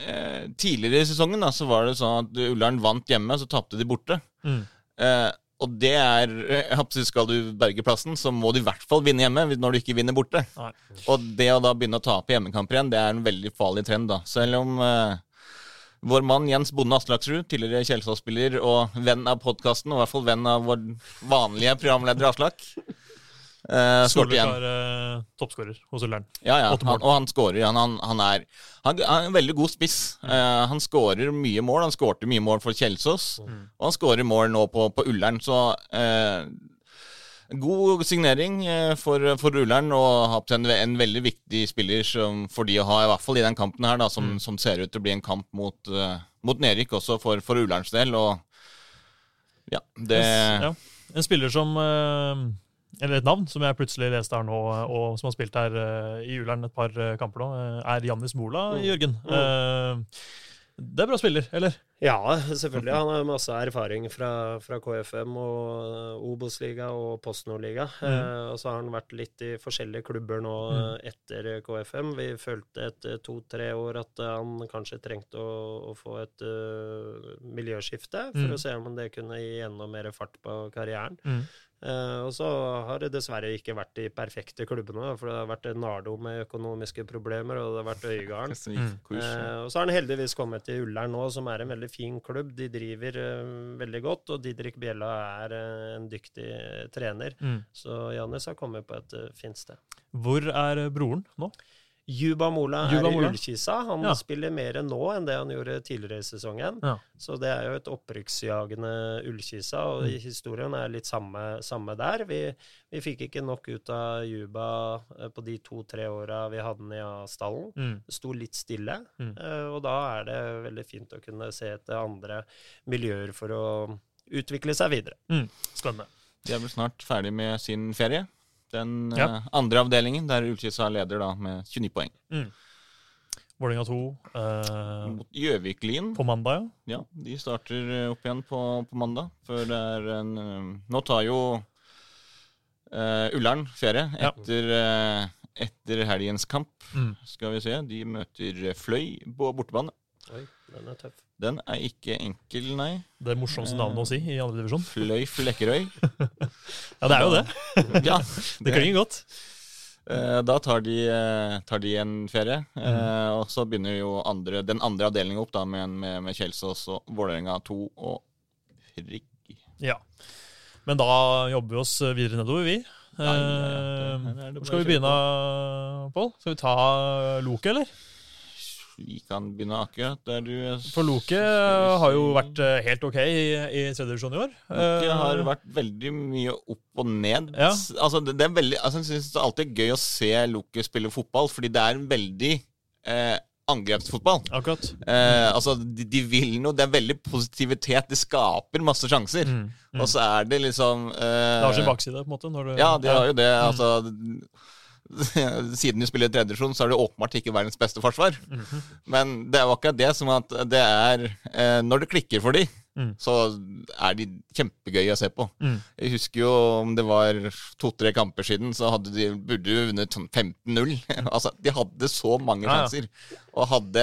eh, tidligere i sesongen da, så var det sånn at Ullern vant hjemme, så tapte de borte. Mm. Eh, og det er Skal du berge plassen, så må du i hvert fall vinne hjemme når du ikke vinner borte. Nei. Og det å da begynne å tape hjemmekamper igjen, det er en veldig farlig trend. da. Selv om eh, vår mann Jens Bonde Aslaksrud, tidligere Kjelsås-spiller og venn av podkasten, og i hvert fall venn av vår vanlige programleder Aslak, Uh, igjen. Soleklar uh, toppskårer hos Ullern. Ja, ja. Han, og han skårer. Han, han, han, er, han er en veldig god spiss. Uh, han skårer mye mål. Han skårte mye mål for Kjelsås, og han skårer mål nå på, på Ullern. Så eh, god signering eh, for, for rulleren og en, en veldig viktig spiller som, for de å ha, i hvert fall i den kampen her, da, som, som ser ut til å bli en kamp mot, uh, mot nedrykk også for, for rullerens del. Og ja, det Ja. En spiller som uh Eller et navn som jeg plutselig leste her nå, og som har spilt her uh, i Ullern et par uh, kamper nå, uh, er Jannis Mola, Mm. Jørgen. Eh, det er bra spiller, eller? Ja, selvfølgelig. Han har masse erfaring fra, fra KFM og eh, Obos-liga og PostNord-liga. Mm. Eh, og så har han vært litt i forskjellige klubber nå Mm. eh, etter KFM. Vi følte etter to-tre år at eh, han kanskje trengte å, å få et uh, miljøskifte, for Mm. å se om det kunne gi enda mer fart på karrieren. Eh, og så har det dessverre ikke vært de perfekte klubbene, for det har vært Nardo med økonomiske problemer, og det har vært Øygarden. Eh, og så har han heldigvis kommet til Ullern nå, som er en veldig fin klubb. De driver uh, veldig godt, og Didrik Bjella er en dyktig trener. Mm. Så Jannis har kommet på et fint sted. Hvor er broren nå? Juba Mola Juba er i Ullkisa. Han Ja. spiller mer nå enn det han gjorde tidligere i sesongen. Ja. Så det er jo et opprykksjagende Ullkisa, og Mm. historien er litt samme, samme der. Vi, vi fikk ikke nok ut av Juba eh, på de to-tre åra vi hadde den i A-stallen. Mm. Det sto litt stille, Mm. eh, og da er det veldig fint å kunne se etter andre miljøer for å utvikle seg videre. Mm. Spennende. De er vel snart ferdig med sin ferie. Den Ja. uh, andre avdelingen, der Ullkisa leder da med 29 poeng. Vålerenga 2 eh, Mot Gjøvik-Lien. på mandag, ja. Ja, de starter eh, opp igjen på, på mandag. For det er en Nå tar jo uh, Ullern ferie Ja. etter, eh, etter helgens kamp. Mm. Skal vi se. De møter Fløy på bortebane. Oi, den er tøff. Den er ikke enkel, nei. Det morsomste navnet å si i andre divisjon. Fløy Flekkerøy. Ja, det er jo det. Ja, Det klinger godt. Eh, Da tar de, eh, tar de en ferie. Mm. eh, Og så begynner jo andre, den andre avdelingen opp da med, med, med Kjelsås og Vålerenga 2 og Frigg. Ja. Men da jobber vi oss videre nedover, vi. Nei. Eh, er det Hvor skal vi begynne, Pål? Skal vi ta Loke, eller? Vi kan begynne der du For Loke har jo vært eh, helt ok i, i tredje divisjon i år. Loke har Eh, vært veldig mye opp og ned. Ja. Altså, det, er veldig, altså, jeg synes det er alltid gøy å se Loke spille fotball, fordi det er en veldig eh, angrepsfotball. Akkurat. Eh, altså, de, de vil noe. Det er veldig positivitet. De skaper masse sjanser. Mm. Mm. Og så er det liksom eh, Det har sin bakside, på en måte. Når du, Ja, de har jo det. Altså, siden du spiller i tredjedivisjon, så er det åpenbart ikke verdens beste forsvar. Men det er jo akkurat det som at det er eh, Når det klikker for de, Mm. så er de kjempegøye å se på. Mm. Jeg husker jo om det var to-tre kamper siden, så de, burde de vunnet sånn 15-0. altså, de hadde så mange Ja, ja. Og hadde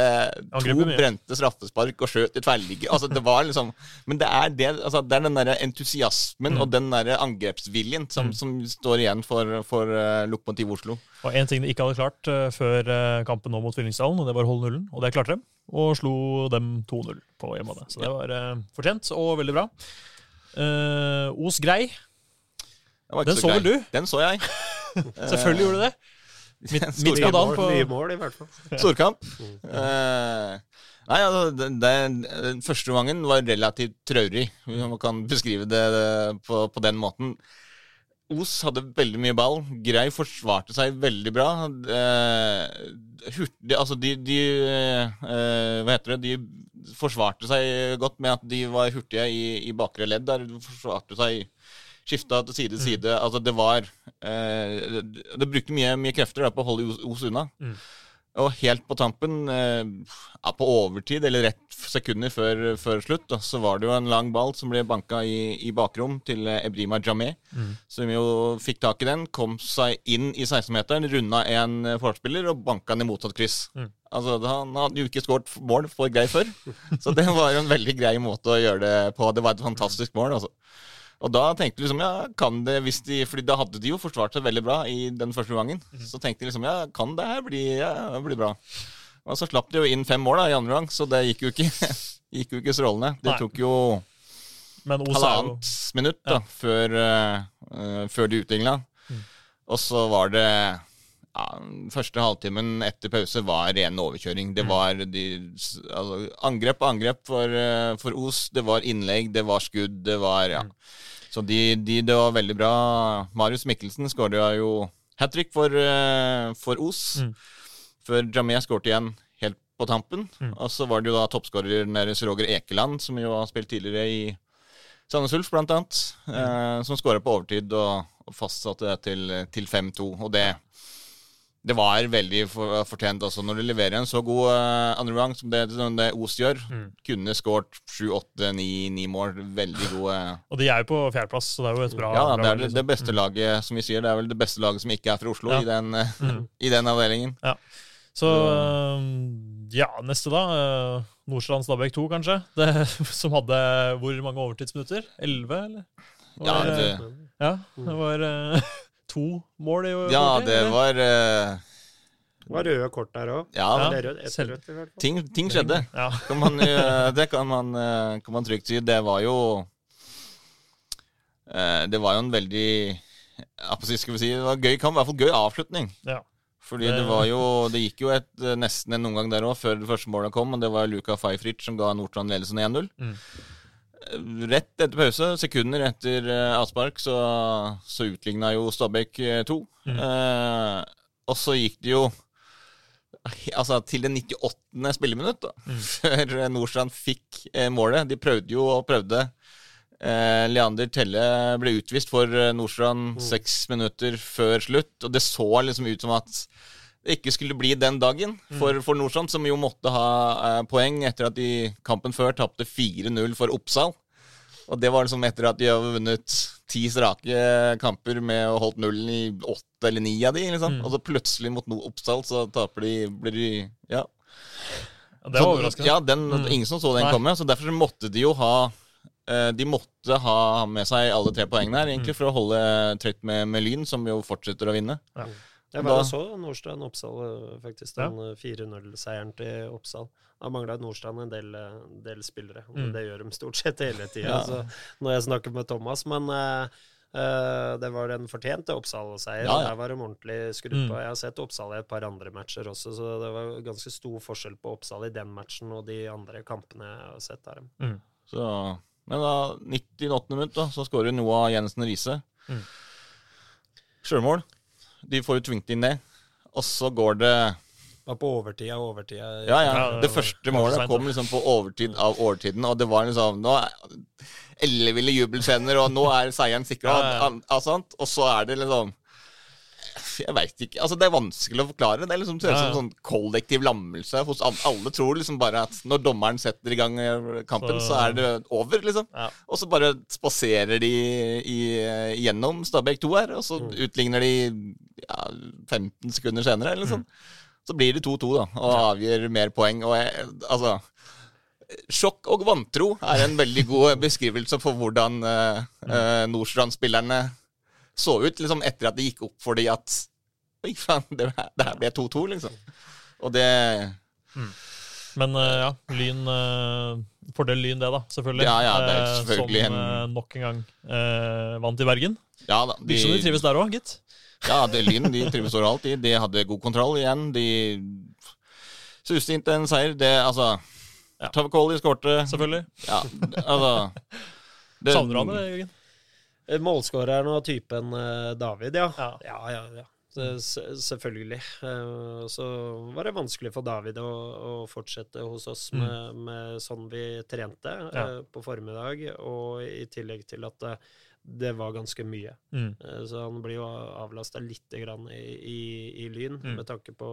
to brente straffespark og skjøt i tverrligger. Altså, det var liksom Men det er, det, altså, det er den derre entusiasmen Mm. og den derre angrepsviljen som, som står igjen for, for uh, Lokomotiv Oslo. Og en ting de ikke hadde klart uh, før eh, kampen nå mot Fyllingsdalen, og det var å holde nullen. Og det klarte de, og slo dem 2-0 på hjemmebane. Så det var uh, fortjent og veldig bra. Uh, Os grei. Den så så grei. vel du? Den så jeg. Selvfølgelig gjorde du det. Midt, midt på dagen på mye mål, i hvert fall. Storkamp. Uh, nei, altså, det, det, den første gangen var relativt traurig, om man kan beskrive det på, på den måten. Os hadde veldig mye ball. Grei forsvarte seg veldig bra. Eh, hurtig, altså de, de eh, Hva heter det? De forsvarte seg godt med at de var hurtige i, i bakre ledd. Der de forsvarte seg Skifta til side til side. Altså, det var eh, det, brukte mye, mye krefter da, på å holde Os unna. Mm. Og helt på tampen, eh, ja, på overtid, eller rett sekunder før, før slutt, da, så var det jo en lang ball som ble banka i, i bakrom til eh, Ebrima Jamé, Mm. Som jo fikk tak i den, kom seg inn i 16-meteren, runda en eh, forspiller og banka den i motsatt kryss. Mm. Altså, Han hadde jo ikke skåret mål for grei før, så det var jo en veldig grei måte å gjøre det på. Det var et fantastisk mål, altså. Og da tenkte de liksom, ja, kan det hvis de, fordi da hadde de jo forsvart seg veldig bra i den første gangen. Så tenkte de liksom, ja, kan det her bli, ja, bli bra. Og så slapp de jo inn fem mål da i andre gang, så det gikk jo ikke, gikk jo ikke strålende. Det Nei. tok jo halvannet minutt da, før, eh, eh, før de utligna. Mm. Og så var det ja, Første halvtimen etter pause var ren overkjøring. Mm. Det var de, altså, angrep på angrep for, eh, for Os. Det var innlegg, det var skudd, det var ja. Mm. Så de, de, det var veldig bra. Marius Mikkelsen skåret jo hat trick for, eh, for Os. Mm. Før Jamea skåret igjen helt på tampen. Mm. Og så var det jo da toppskåreren deres Roger Ekeland, som jo har spilt tidligere i Sandnes Ulf, blant annet, eh, som skåra på overtid og, og fastsatte det til, til 5-2. Og det, det var veldig for, fortjent. også. når du leverer en så god uh, andregang som det, som det Os gjør, Mm. kunne skåret 7-8-9 mål. Veldig gode Og de er jo på fjerdeplass, så det er jo et bra Ja, det er det, liksom. det beste laget, som vi sier. Det er vel det beste laget som ikke er fra Oslo Ja. i, den, eh, Mm. i den avdelingen. Så ja, neste da. øh, Nordstrand Stabæk 2, kanskje. Det, som hadde hvor mange overtidsminutter? Elleve, eller? Ja, Var, ja, det, ja, det var to mål i ja, overtid, det eller? var uh... Det var røde kort der òg. Ja, Ja. Ting, ting skjedde. Ja. Kan man, eh, det kan man, eh, kan man trygt si. Det var jo eh, Det var jo en veldig skal vi si, Det var gøy kamp, i hvert fall gøy avslutning. Ja. Fordi Det- var jo Det gikk jo et, nesten en omgang der òg, før det første målet kom. Og det var Luka Feifrich som ga Nordstrand ledelsen 1-0. Mm. Eh, Rett etter pause, sekunder etter eh, avspark, så, så utligna jo Stabæk 2. Mm. Eh, og så gikk det jo Altså til det 98. spilleminutt, da, Mm. før Nordstrand fikk eh, målet. De prøvde jo og prøvde. Eh, Leander Telle ble utvist for Nordstrand Nordstrand Mm. minutter før slutt, og det så liksom ut som at ikke skulle bli den dagen for, for Nordstrand, som jo måtte ha eh, poeng etter at de kampen før tapte 4-0 for Oppsal. Og det var liksom etter at de har vunnet ti strake kamper med å holdt nullen i åtte eller ni av de, liksom. Mm. Og så plutselig mot no Oppsal så taper de, blir de Ja. Ja, det var overraskende. Ja, den, Mm. Ingen som så den Nei. komme, så derfor måtte de jo ha eh, De måtte ha med seg alle tre poengene her, egentlig, Mm. for å holde trøtt med, med Lyn, som jo fortsetter å vinne. Jeg Da- var og så Nordstrand Oppsal, eh, faktisk. Den ja. 4-0-seieren til Oppsal. Da mangla Nordstrand en del, eh, del spillere. Mm. Det gjør de stort sett hele tida, Ja. så når jeg snakker med Thomas. Men uh, eh, det var en fortjente Oppsal-seier. Ja, ja. Der var de ordentlig skrudd Mm. Jeg har sett Oppsal i et par andre matcher også, så det var ganske stor forskjell på Oppsal i den matchen og de andre kampene jeg har sett av dem. Så, men da, 98. minutt, da, så skårer Noah Jensen Riise. Mm. Sjølmål. De får jo tvingt inn det. Og så går det Var på overtida og overtida. Ja, ja. Ja, det Det første målet kom liksom på overtid av overtiden, og det var liksom Nå elleville jubelscener, og nå er seieren sikra, Ja, ja. og, og, og så er det liksom Jeg veit ikke. Altså, det er vanskelig å forklare. Det er liksom ser ut som sånn kollektiv lammelse hos alle. Alle tror liksom bare at når dommeren setter i gang eh, kampen, så, Så- er det over, liksom. Ja. Og så bare spaserer de i, gjennom Stabæk 2 her, og så Mm. utligner de ja, 15 sekunder senere, eller Mm. sånn. Så blir det 2-2, da, og avgir mer poeng. Og jeg, altså Sjokk og vantro er en veldig god beskrivelse for hvordan uh, Nordstrand-spillerne så ut liksom etter at det gikk opp for de at Oi, faen, det, det her ble 2-2, liksom. Og det Men eh, ja, Lyn eh, Fordel Lyn, det, da. Selvfølgelig. Ja, ja, det er Eh, selvfølgelig Som en- nok en gang eh, vant i Bergen. Ja da. Virker de trives der òg, gitt. Ja, det, Lyn de trives overalt. De, de hadde god kontroll igjen. De suste inn til en seier. Det, altså Ja. Tavakoli skårte. Selvfølgelig. Ja, altså det- Savner du han Jørgen? Eh, Målskåreren og typen eh, David, ja. Ja. Ja, ja, ja. Selvfølgelig. Eh, så var det vanskelig for David å, å fortsette hos oss Mm. med, med sånn vi trente ja. på formiddag, og i tillegg til at det var ganske mye. Mm. Eh, Så han blir jo avlasta lite grann i, i, i Lyn, Mm. med tanke på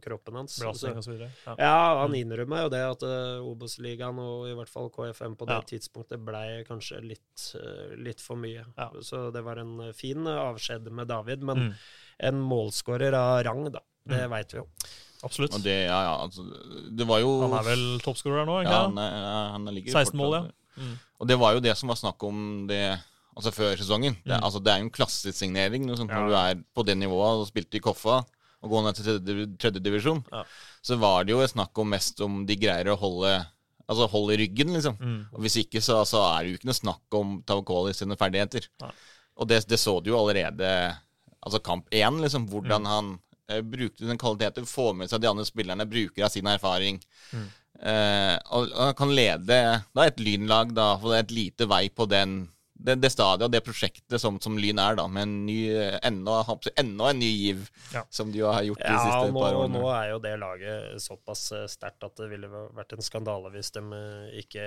kroppen hans. Blasting Så- og så videre. Ja. ja, han innrømmer jo det at uh, Obos-ligaen og i hvert fall KFM på det Ja. tidspunktet blei kanskje litt, uh, litt for mye. Ja. Så det var en fin avskjed med David, men Mm. en målskårer av rang, da. Det Mm. veit vi jo. Absolutt. Og det, ja, ja, altså, det var jo Han er vel toppskårer nå? ja, ikke han, sant? er, ja, han ligger 16 mål, ja. Mm. Og det var jo det som var snakk om det Altså før sesongen. Det, Mm. altså, det er jo en klassesignering noe sånt, Ja. når du er på det nivået og spilte i Koffa og går ned til tredje, tredje divisjon. Ja. Så var det jo snakk om mest om de greier å holde Altså holde ryggen, liksom. Mm. Og hvis ikke, så, så er det jo ikke noe snakk om Tavakoli sine ferdigheter. Ja. Og det, det så du jo allerede Altså kamp én, liksom. Hvordan Mm. han eh, brukte den kvaliteten, får med seg de andre spillerne, bruker av sin erfaring. Mm. Eh, og, og kan lede da et lynlag, da, for det er et lite vei på den det, det stadiet og det prosjektet som, som Lyn er, da, med en ny, enda, enda en ny giv, Ja. som de har gjort de Ja, siste nå, par årene. nå er jo det laget såpass eh, sterkt at det ville vært en skandale hvis de eh, ikke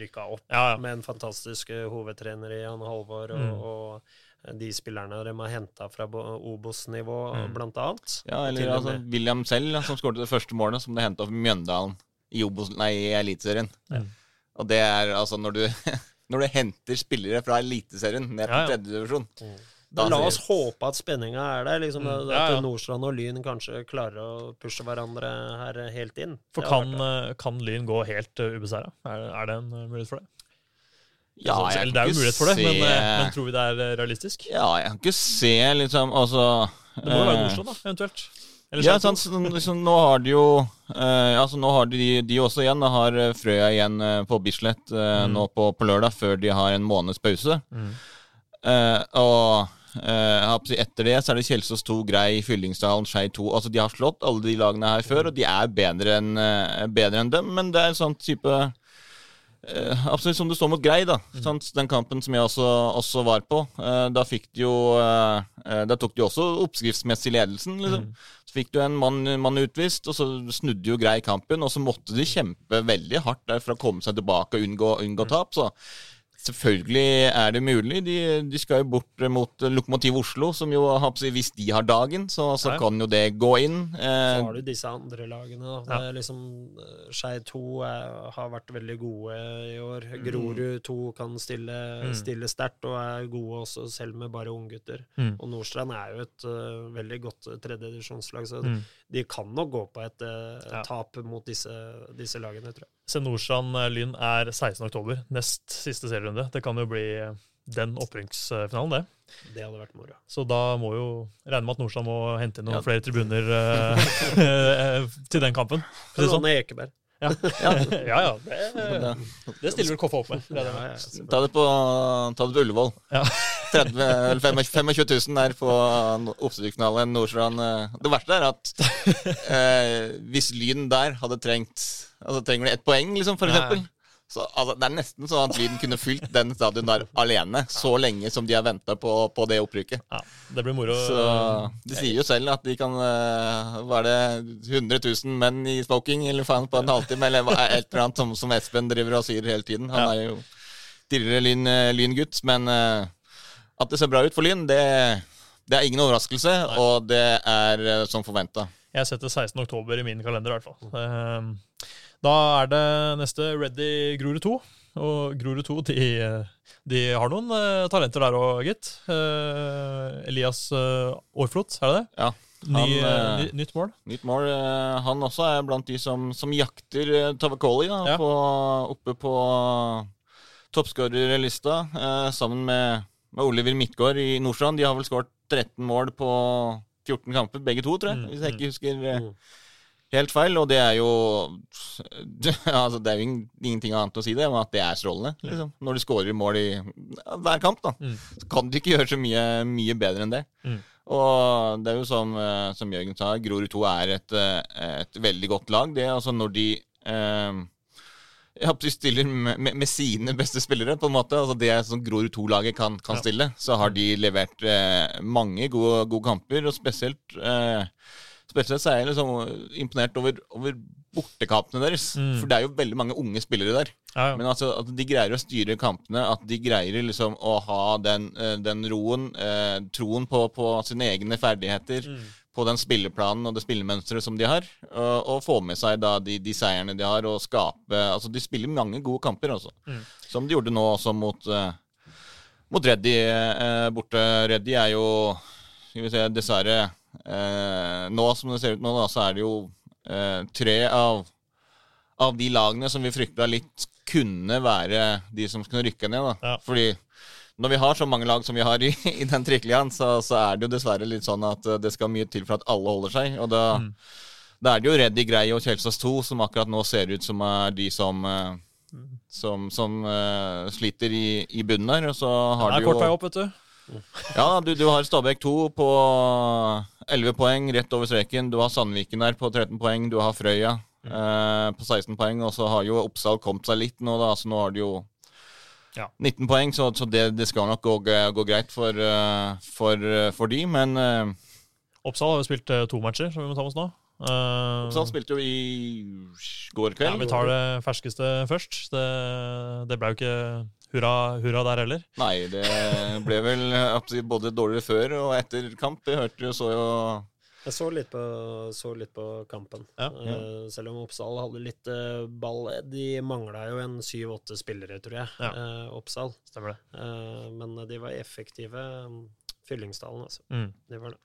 rykka opp. Ja, ja. Med en fantastisk eh, hovedtrener i Jan Halvor, og, Mm. og de spillerne de har henta fra Obos-nivå, Mm. blant annet. Ja, eller altså, William selv, som skåret det første målet, som det henta fra Mjøndalen i, Obos, nei, i Eliteserien. Mm. Og det er altså når du, når du henter spillere fra Eliteserien ned til Ja, ja. tredje divisjon Mm. da la oss håpe at spenninga er der. Liksom, Mm, At ja, ja. Nordstrand og Lyn kanskje klarer å pushe hverandre her helt inn. For kan, eh, kan Lyn gå helt uh, ubeseira? Er, er det en eh, mulighet for det? Ja, Altså, jeg kan det er jo mulighet for det, men, se- men, men tror vi det er eh, realistisk? Ja, jeg kan ikke se liksom Altså Det må jo være eh, Nordstrand, da, eventuelt. Ja, sant, så, så nå har de jo eh, Altså Nå har de, de også igjen Da har eh, Frøya igjen eh, på Bislett eh, Mm. nå på, på lørdag, før de har en måneds pause. Mm. Eh, og etter det så er det Kjelsås 2, Grei, Fyllingsdalen, Skei 2. Altså De har slått alle de lagene her før, og de er bedre enn enn dem. Men det er en sånn type Absolutt som det står mot Grei, da. Sant? Den kampen som jeg også, også var på. da fikk de jo Da tok de også oppskriftsmessig ledelsen, liksom. Så fikk du en mann, mann utvist, og så snudde jo Grei kampen. Og så måtte de kjempe veldig hardt der for å komme seg tilbake og unngå, unngå tap. Så selvfølgelig er det mulig. De, de skal jo bort mot Lokomotiv Oslo, som jo har på å Hvis de har dagen, så, så Ja, ja. kan jo det gå inn. Så Eh, har du disse andre lagene. Er liksom eh, Skei 2 er, har vært veldig gode i år. Grorud 2 kan stille, Mm. stille sterkt og er gode også, selv med bare unggutter. Mm. Og Nordstrand er jo et uh, veldig godt tredjedivisjonslag, så Mm. De kan nok gå på et uh, Ja. tap mot disse, disse lagene, tror jeg. Se Nordstrand-Lyn er 16. oktober, nest siste serierunde. Det kan jo bli eh, den opprykksfinalen, det. Det hadde vært moro. Så da må jo regne med at Nordstrand må hente inn noen Ja. flere tribuner eh, eh, til den kampen. Sånn. Låne Ekeberg. Ja, ja. ja det, det stiller vel Koffa opp med. Det det. ta det på, ta det på Ullevål. Ja. 30, 25 000 der på oppstillingsfinalen Nordstrand. eh. Det verste er at eh, hvis Lyn der hadde trengt Altså trenger de ett poeng, liksom, for Ja. eksempel. Så altså, Det er nesten sånn at Lyden kunne fylt den stadion der alene, så lenge som de har venta på, på det opprykket. Ja, det blir moro. Så De sier jo selv at de kan eh, Hva er det 100 000 menn i smoking eller faen på en halvtime, eller hva et eller annet som, som Espen driver og sier hele tiden. Han Ja. er jo tidligere lyn, eh, lyngutt, men eh, at det ser bra ut for Lyn, det, det er ingen overraskelse, og det er som forventa. Jeg setter 16. oktober i min kalender, i hvert fall. Eh, Da er det neste Ready Grorud 2. Og Grorud 2 de, de har noen eh, talenter der òg, gitt. Eh, Elias uh, Aarflot, er det det? Ja. Han, Ny, uh, nytt mål. Nytt mål. Uh, Han også er blant de som, som jakter uh, Tavakoli da, Ja. på, oppe på toppskårerlista, eh, sammen med, med Oliver Midtgaard i Nordstrand. De har vel skåret 13 mål på 14 kamper, begge to, tror jeg. Mm, Hvis jeg ikke husker eh, Mm. Helt feil. Og det er jo altså, Det er jo ingenting annet å si det, men at det er strålende. Liksom. Når du skårer mål i hver kamp, da, Mm. så kan du ikke gjøre så mye, mye bedre enn det. Mm. Og det er jo som, eh, som Jørgen sa, Grorud 2 er et, eh, et veldig godt lag. Det altså når de eh, de stiller med, med, med sine beste spillere, på en måte. Altså Det som Grorud 2-laget kan, kan stille. Så har de levert eh, mange gode, gode kamper, og spesielt eh, Spesielt så er jeg liksom imponert over, over bortekampene deres. Mm. For det er jo veldig mange unge spillere der. Ja, ja. Men altså, at de greier å styre kampene, at de greier liksom å ha den, eh, den roen, eh, troen på, på sine egne ferdigheter, Mm. på den spilleplanen og det spillemønsteret som de har, og, og få med seg da de, de seierne de har, og skape Altså, de spiller mange gode kamper, altså. Mm. Som de gjorde nå også mot, eh, mot Reddy eh, borte. Reddy er jo Skal vi se, dessverre Nå som det ser ut nå, da, så er det jo eh, tre av av de lagene som vi frykta litt kunne være de som skulle rykke ned. da. Ja. Fordi når vi har så mange lag som vi har i, i den trikkeligaen, så, så er det jo dessverre litt sånn at eh, det skal mye til for at alle holder seg. Og da, Mm. da er det jo Reddy Grei og Kjelsås 2 som akkurat nå ser ut som er de som eh, som, som uh, sliter i, i bunnen her. Og så har Det er er jo kort vei opp, vet du. Ja, du, du har Stabæk 2 på 11 poeng, rett over streken. Du har Sandviken der på 13 poeng. Du har Frøya eh, på 16 poeng. Og så har jo Oppsal kommet seg litt nå, da. Så nå har de jo Ja. 19 poeng, så, så det, det skal nok gå, gå greit for, eh, for, eh, for de. Men eh, Oppsal har jo spilt eh, to matcher, som vi må ta med oss nå. Uh, Oppsal spilte jo i går kveld. ja, vi tar det ferskeste først. Det, det ble jo ikke hurra, hurra der heller. Nei, det ble vel både dårligere før og etter kamp. Det hørte jo så jo Jeg så litt på, så litt på kampen. Ja. Eh, selv om Oppsal hadde litt eh, ball. De mangla jo en syv-åtte spillere, tror jeg. Ja. eh, Oppsal. Stemmer det. Eh, men de var effektive. um, Fyllingsdalen, altså. Mm. De var det.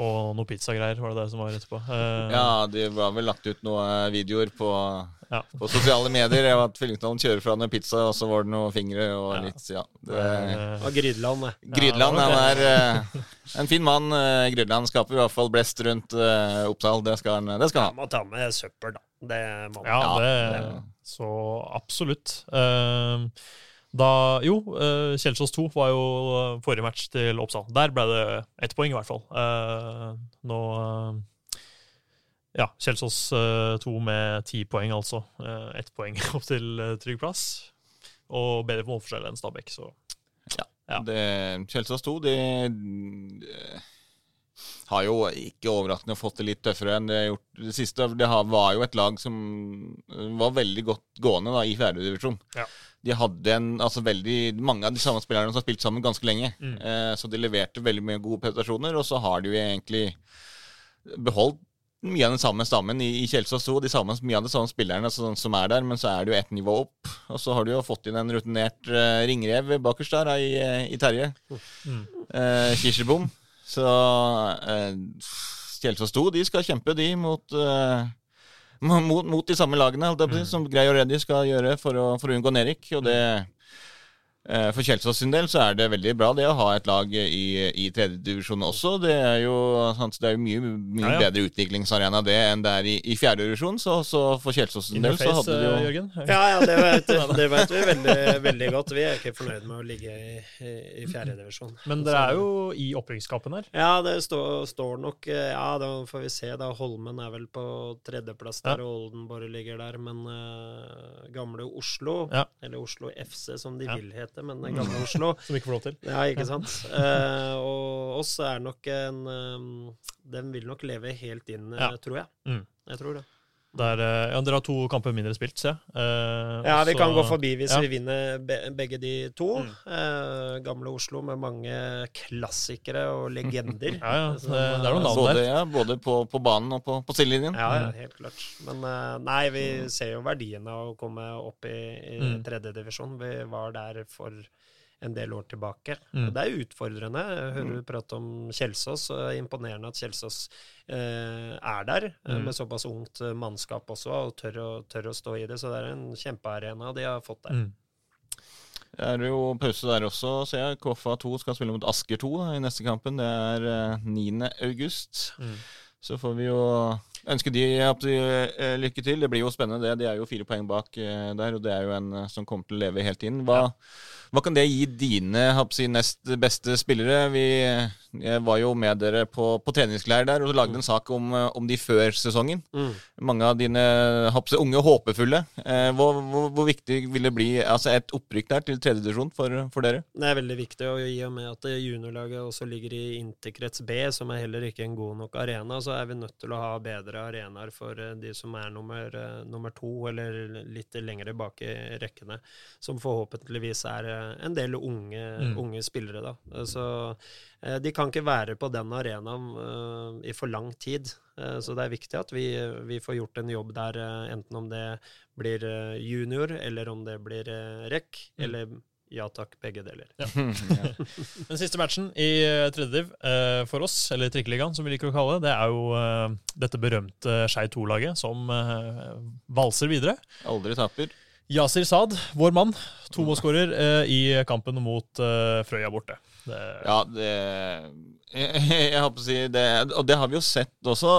Og noe pizzagreier var det det som var etterpå. Uh, Ja, det var vel lagt ut noen videoer på, Ja. på sosiale medier. Jeg At Fyllingsdalen kjører fra noen pizza, og så var det noen fingre og Ja. litt Ja. Det, eh, Og Grydeland, det. Grydland Ja, han er uh, en fin mann. Uh, Grydland skaper i hvert fall blest rundt eh, Oppsal. Det skal han, det skal han Ja, må ta med søppel, da. Det må man. Ja, Ja, det, det- så absolutt. Eh, da, jo, uh, Kjelsås 2 var jo eh, forrige match til Oppsal. Der ble det ett poeng, i hvert fall. Eh, nå eh, Ja, Kjelsås 2 med ti poeng, altså. Ett poeng opp til eh, trygg plass. Og bedre på målforskjell enn Stabæk, så Ja. Det, Kjelsås 2 de, de har jo ikke overraskende fått det litt tøffere enn det har gjort det siste. Det var jo et lag som var veldig godt gående da, i fjerdedivisjon. Ja. De hadde en, altså veldig, mange av de samme spillerne som har spilt sammen ganske lenge. Mm. Eh, så de leverte veldig mye gode prestasjoner, og så har de jo egentlig beholdt mye av den samme stammen i, i Kjelsås 2. De samme, mye av de samme spillerne som, som er der, men så er det jo ett nivå opp. Og så har du jo fått inn en rutinert uh, ringrev bakerst der i, eh, i Terje. Mm. Eh, Kirsebom. Så eh, Kjelsås 2 de skal kjempe, de, mot, eh, mot, mot de samme lagene å som Grei og Reddy skal gjøre for å, for å unngå nedrykk. Og det For Kjelsås sin del så er det veldig bra det å ha et lag i, i tredjedivisjon også. Det er jo, sant, det er jo mye, mye Ja, ja. bedre utviklingsarena det enn det er i, i fjerdedivisjon. Så, så for Kjelsås sin del så hadde de jo eh, Jørgen. Ja, ja, det vet, det vet vi veldig, veldig godt. Vi er ikke fornøyd med å ligge i, i, i fjerdedivisjon. Men dere er jo i opprykkskampen her. Ja, det står, står nok eh, Ja, da får vi se. da Holmen er vel på tredjeplass der, Ja. og Oldenborg ligger der. Men uh, gamle Oslo, Ja. eller Oslo FC som de Ja. vil hete, men det er gamle Oslo Som ikke får lov til. Ja, ikke sant? Eh, og oss er nok en um, Den vil nok leve helt inn, eh, Ja. tror jeg. Mm. Jeg tror det. Der, eh, ja, dere har to kamper mindre spilt, ser jeg. Eh, Ja, vi så- kan gå forbi hvis ja. vi vinner be begge de to. Mm. Eh, gamle Oslo med mange klassikere og legender. Ja, ja, det- det er noen eh, navn. Både, ja, både på, på banen og på, på sidelinjen. Ja, ja, helt klart. Men eh, nei, vi ser jo verdien av å komme opp i, i Mm. tredjedivisjon. Vi var der for en del år tilbake. Mm. Og det er utfordrende. Jeg hører du prate om Kjelsås, og det er imponerende at Kjelsås eh, er der, eh, Mm. med såpass ungt eh, mannskap også, og tør å, tør å stå i det. Så det er en kjempearena de har fått der. Mm. Det er jo pause der også, ser jeg. KFA 2 skal spille mot Asker 2 da, i neste kampen. Det er eh, 9. august. Mm. Så får vi jo ønske de at de, eh, lykke til. Det blir jo spennende, det. De er jo fire poeng bak eh, der, og det er jo en eh, som kommer til å leve helt inn. Hva, hva kan det gi dine si, nest beste spillere? Vi var jo med dere på, på treningsleir der og lagde en sak om, eh, om de før sesongen. Mm. Mange av dine si, unge håpefulle. Eh, hvor, hvor, hvor viktig vil det bli altså et opprykk der til tredjedivisjon for, for dere? Det er veldig viktig, og i og med at juniorlaget også ligger i interkrets B, som er heller ikke en god nok arena, så er vi nødt til å ha bedre arenaer for eh, de som er nummer, nummer to, eller litt lengre bak i rekkene, som forhåpentligvis er en del unge, Mm. unge spillere. da. Eh, Så eh, de kan ikke være på den arenaen eh, i for lang tid. Så det er viktig at vi, vi får gjort en jobb der, enten om det blir junior, eller om det blir rekk, Mm. eller ja takk, begge deler. Den siste matchen i tredje div eh, for oss, eller Trikkeligaen som vi liker å kalle det, det er jo eh, dette berømte Skei 2-laget som eh, valser videre. Aldri taper. Yasir Saad, vår mann, to målskårer eh, i kampen mot eh, Frøya borte. Det, Ja, det jeg, jeg håper å si det, Og det har vi jo sett også.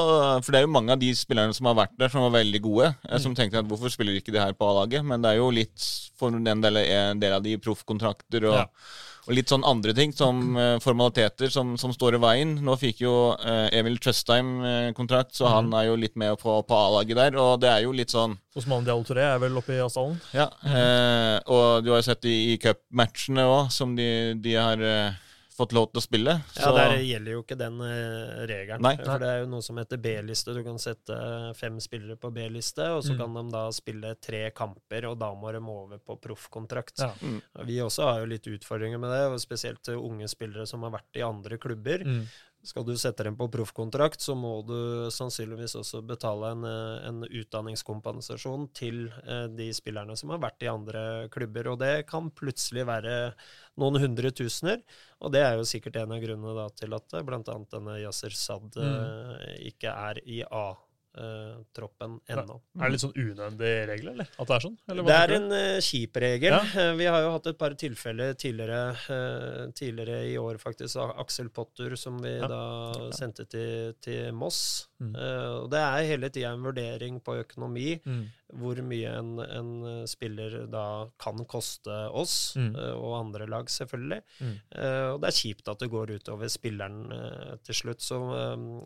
For det er jo mange av de spillerne som har vært der, som var veldig gode. Mm. Som tenkte at hvorfor spiller ikke de her på A-laget? Men det er jo litt for en del, en del av de proffkontrakter og, Ja. Og litt sånn andre ting, som uh, formaliteter som, som står i veien. Nå fikk jo uh, Emil Tjøstheim uh, kontrakt, så han er jo litt med på, på A-laget der. Og det er jo litt sånn Osman Diallo Touré er vel oppe i Asdalen. Ja, eh, og du har jo sett i, i cupmatchene òg, som de, de har eh, fått lov til å spille. Ja, Der gjelder jo ikke den eh, regelen. Nei. For det er jo noe som heter B-liste. Du kan sette fem spillere på B-liste, og så Mm. kan de da spille tre kamper, og da må de over på proffkontrakt. Ja. Mm. Vi også har jo litt utfordringer med det, og spesielt unge spillere som har vært i andre klubber. Mm. Skal du sette dem på proffkontrakt, så må du sannsynligvis også betale en, eh, en utdanningskompensasjon til eh, de spillerne som har vært i andre klubber. Og det kan plutselig være noen hundre tusener. Og det er jo sikkert en av grunnene til at eh, bl.a. denne Yasir Sad mm. ikke er i A-troppen ennå. Er det litt sånn unødvendig regel, eller? At det er sånn? Eller Det er en uh, kjip regel. Ja. Uh, vi har jo hatt et par tilfeller tidligere, tidligere i år, faktisk. av Aksel Potter, som vi Ja. da sendte til, til Moss. Mm. Og det er hele tida en vurdering på økonomi, Mm. hvor mye en, en spiller da kan koste oss, Mm. og andre lag, selvfølgelig. Mm. Og det er kjipt at det går utover spilleren til slutt. Så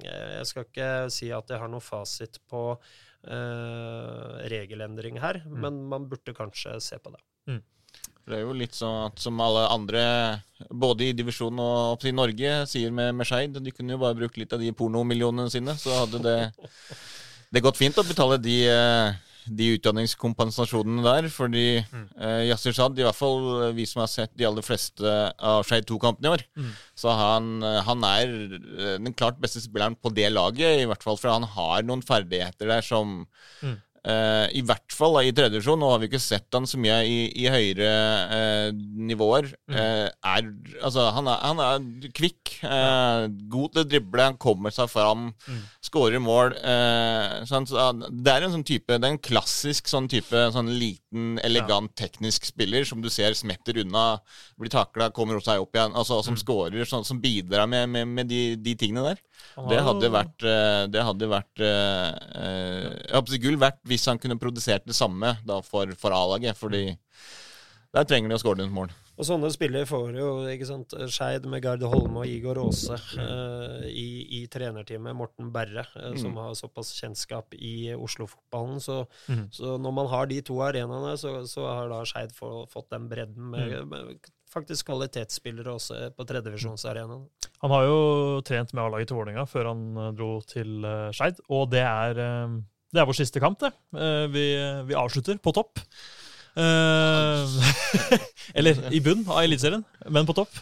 jeg skal ikke si at jeg har noe fasit på uh, regelendring her, Mm. men man burde kanskje se på det. Det er jo litt sånn at som alle andre, både i divisjonen og opp til Norge, sier med, med Skeid. De kunne jo bare brukt litt av de pornomillionene sine, så hadde det, det gått fint å betale de, eh, de utdanningskompensasjonene der. Fordi Mm. eh, Yasir Sad, i hvert fall eh, vi som har sett de aller fleste av Skeid 2-kampene i år, Mm. så han, eh, han er eh, den klart beste spilleren på det laget, i hvert fall. For han har noen ferdigheter der som Mm. Eh, I hvert fall i tredje divisjon. Nå har vi ikke sett han så mye i, i høyere uh, nivåer. Mm. Uh, er, altså, han, er, han er kvikk, god til å drible, han kommer seg fram, Mm. skårer mål. Sånn, så, det er en sånn type, det er en klassisk sånn type sånn liten, elegant, teknisk spiller som du ser smetter unna, blir takla, kommer seg opp igjen, altså, som Mm. skårer, sånn, som bidrar med, med, med de, de tingene der. Han Det hadde vært, eh, det hadde vært eh, eh, Jeg håper gull verdt hvis han kunne produsert det samme da for, for A-laget. Fordi der trenger de å skåre noen mål. Og sånne spillere får jo ikke sant, Skeid med Gard Holme og Igor Aase eh, i, i trenerteamet. Morten Berre, eh, som Mm. har såpass kjennskap i Oslo-fotballen. Så, mm. så når man har de to arenaene, så, så har da Skeid få- fått den bredden med, Mm. med faktisk kvalitetsspillere også på tredjevisjonsarenaen. Han har jo trent med A-laget til Vålerenga før han eh, dro til uh, Skeid, og det er, eh, Det er vår siste kamp, det. Eh, vi, vi avslutter på topp. Eh, eller i bunn av Eliteserien, men på topp.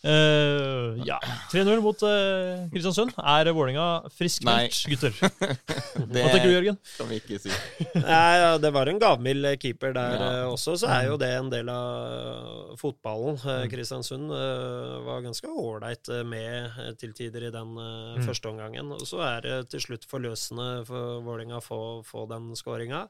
Uh, ja. 3-0 mot uh, Kristiansund. Er Vålinga friskmeldt, gutter? Det Hva tenker du, Jørgen? kan vi ikke si. Nei, ja, Det var en gavmild keeper der Ja. uh, også, så er jo det en del av fotballen. Eh, Kristiansund eh, var ganske ålreit eh, med eh, til tider i den mm. første omgangen. Og så er det til slutt forløsende for Vålerenga å få, få den skåringa.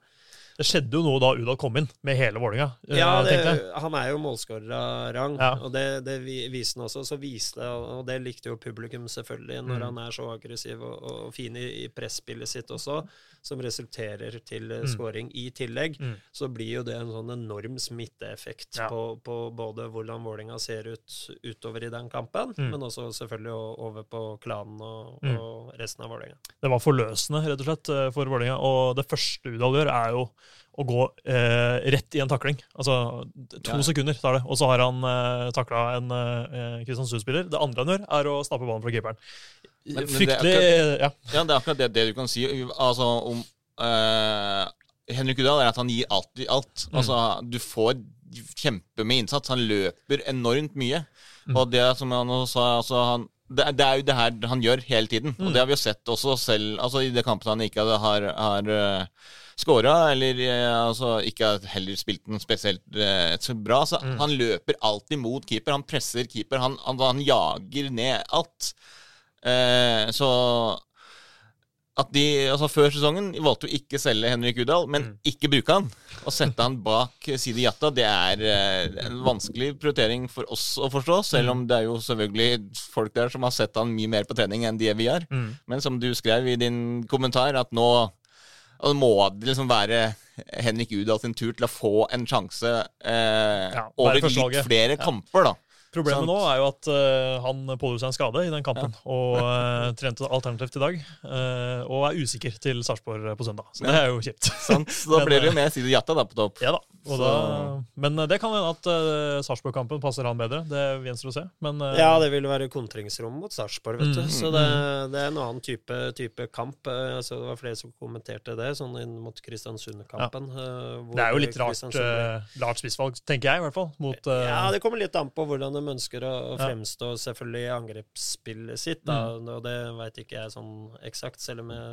Det skjedde jo noe da Udal kom inn, med hele Vålinga. uh, Ja, det, han er jo målskårer av rang, Ja. og det, det viste han også. Så viste, og det likte jo publikum selvfølgelig, når Mm. han er så aggressiv og, og fin i, i presspillet sitt også, som resulterer til eh, Mm. skåring i tillegg. Mm. Så blir jo det en sånn enorm smitteeffekt Ja. på, på både hvordan Vålinga ser ut utover i den kampen, Mm. men også selvfølgelig over på klanen og, Mm. og resten av Vålerenga. Det var forløsende, rett og slett, eh, for Vålerenga. Og det første Udal gjør, er jo å gå eh, rett i en takling. Altså to Ja. sekunder tar det, og så har han eh, takla en eh, Kristiansund-spiller. Det andre han gjør, er å snappe ballen fra keeperen. Men- men det er Fryktelig Ja. Ja, det er akkurat det, det du kan si altså, om eh, Henrik Udal, er at han gir alltid alt. Mm. Altså, du får kjempe med innsats. Han løper enormt mye. Mm. Og det som han også sa, altså, han, det, er- det er jo det her han gjør hele tiden. Mm. Og det har vi jo sett også selv altså, i det kampet han ikke har, har scora, eller eh, altså, ikke heller spilt den spesielt eh, så bra. Så Mm. han løper alltid mot keeper. Han presser keeper. Han, han, han jager ned alt. Eh, så at de, altså Før sesongen valgte jo ikke selge Henrik Udal, men Mm. ikke bruke han. Og sette han bak Sidi Jatta, det er eh, en vanskelig prioritering for oss å forstå. Selv om det er jo selvfølgelig folk der som har sett han mye mer på trening enn det vi har. Mm. Men som du skrev i din kommentar, at nå og må det liksom være Henrik Udal sin tur til å få en sjanse eh, Ja, over litt flere Ja. kamper, da. Problemet sånn. nå er jo at uh, han pådro seg en skade i den kampen, og uh, trente alternativt i dag. Uh, og er usikker til Sarpsborg på søndag. Så det er jo kjipt. Sant? Så da blir det jo med Sidi Jatta da på topp. Ja da. Da men eh, det kan hende at uh, Sarpsborg-kampen passer han bedre. Det gjenstår å se. Men uh, Ja, det vil være kontringsrom mot Sarpsborg, vet du. Mm, Så det, det er en annen type, type kamp. Eh, Så det var flere som kommenterte det, sånn inn mot Kristiansund-kampen. Ja. det er jo litt rart, uh, rart spissvalg, tenker jeg i hvert fall. Mot, uh, Ja, det kommer litt an på hvordan de ønsker å å fremstå selvfølgelig i angrepsspillet sitt. Da. Og det veit ikke jeg sånn eksakt, selv om jeg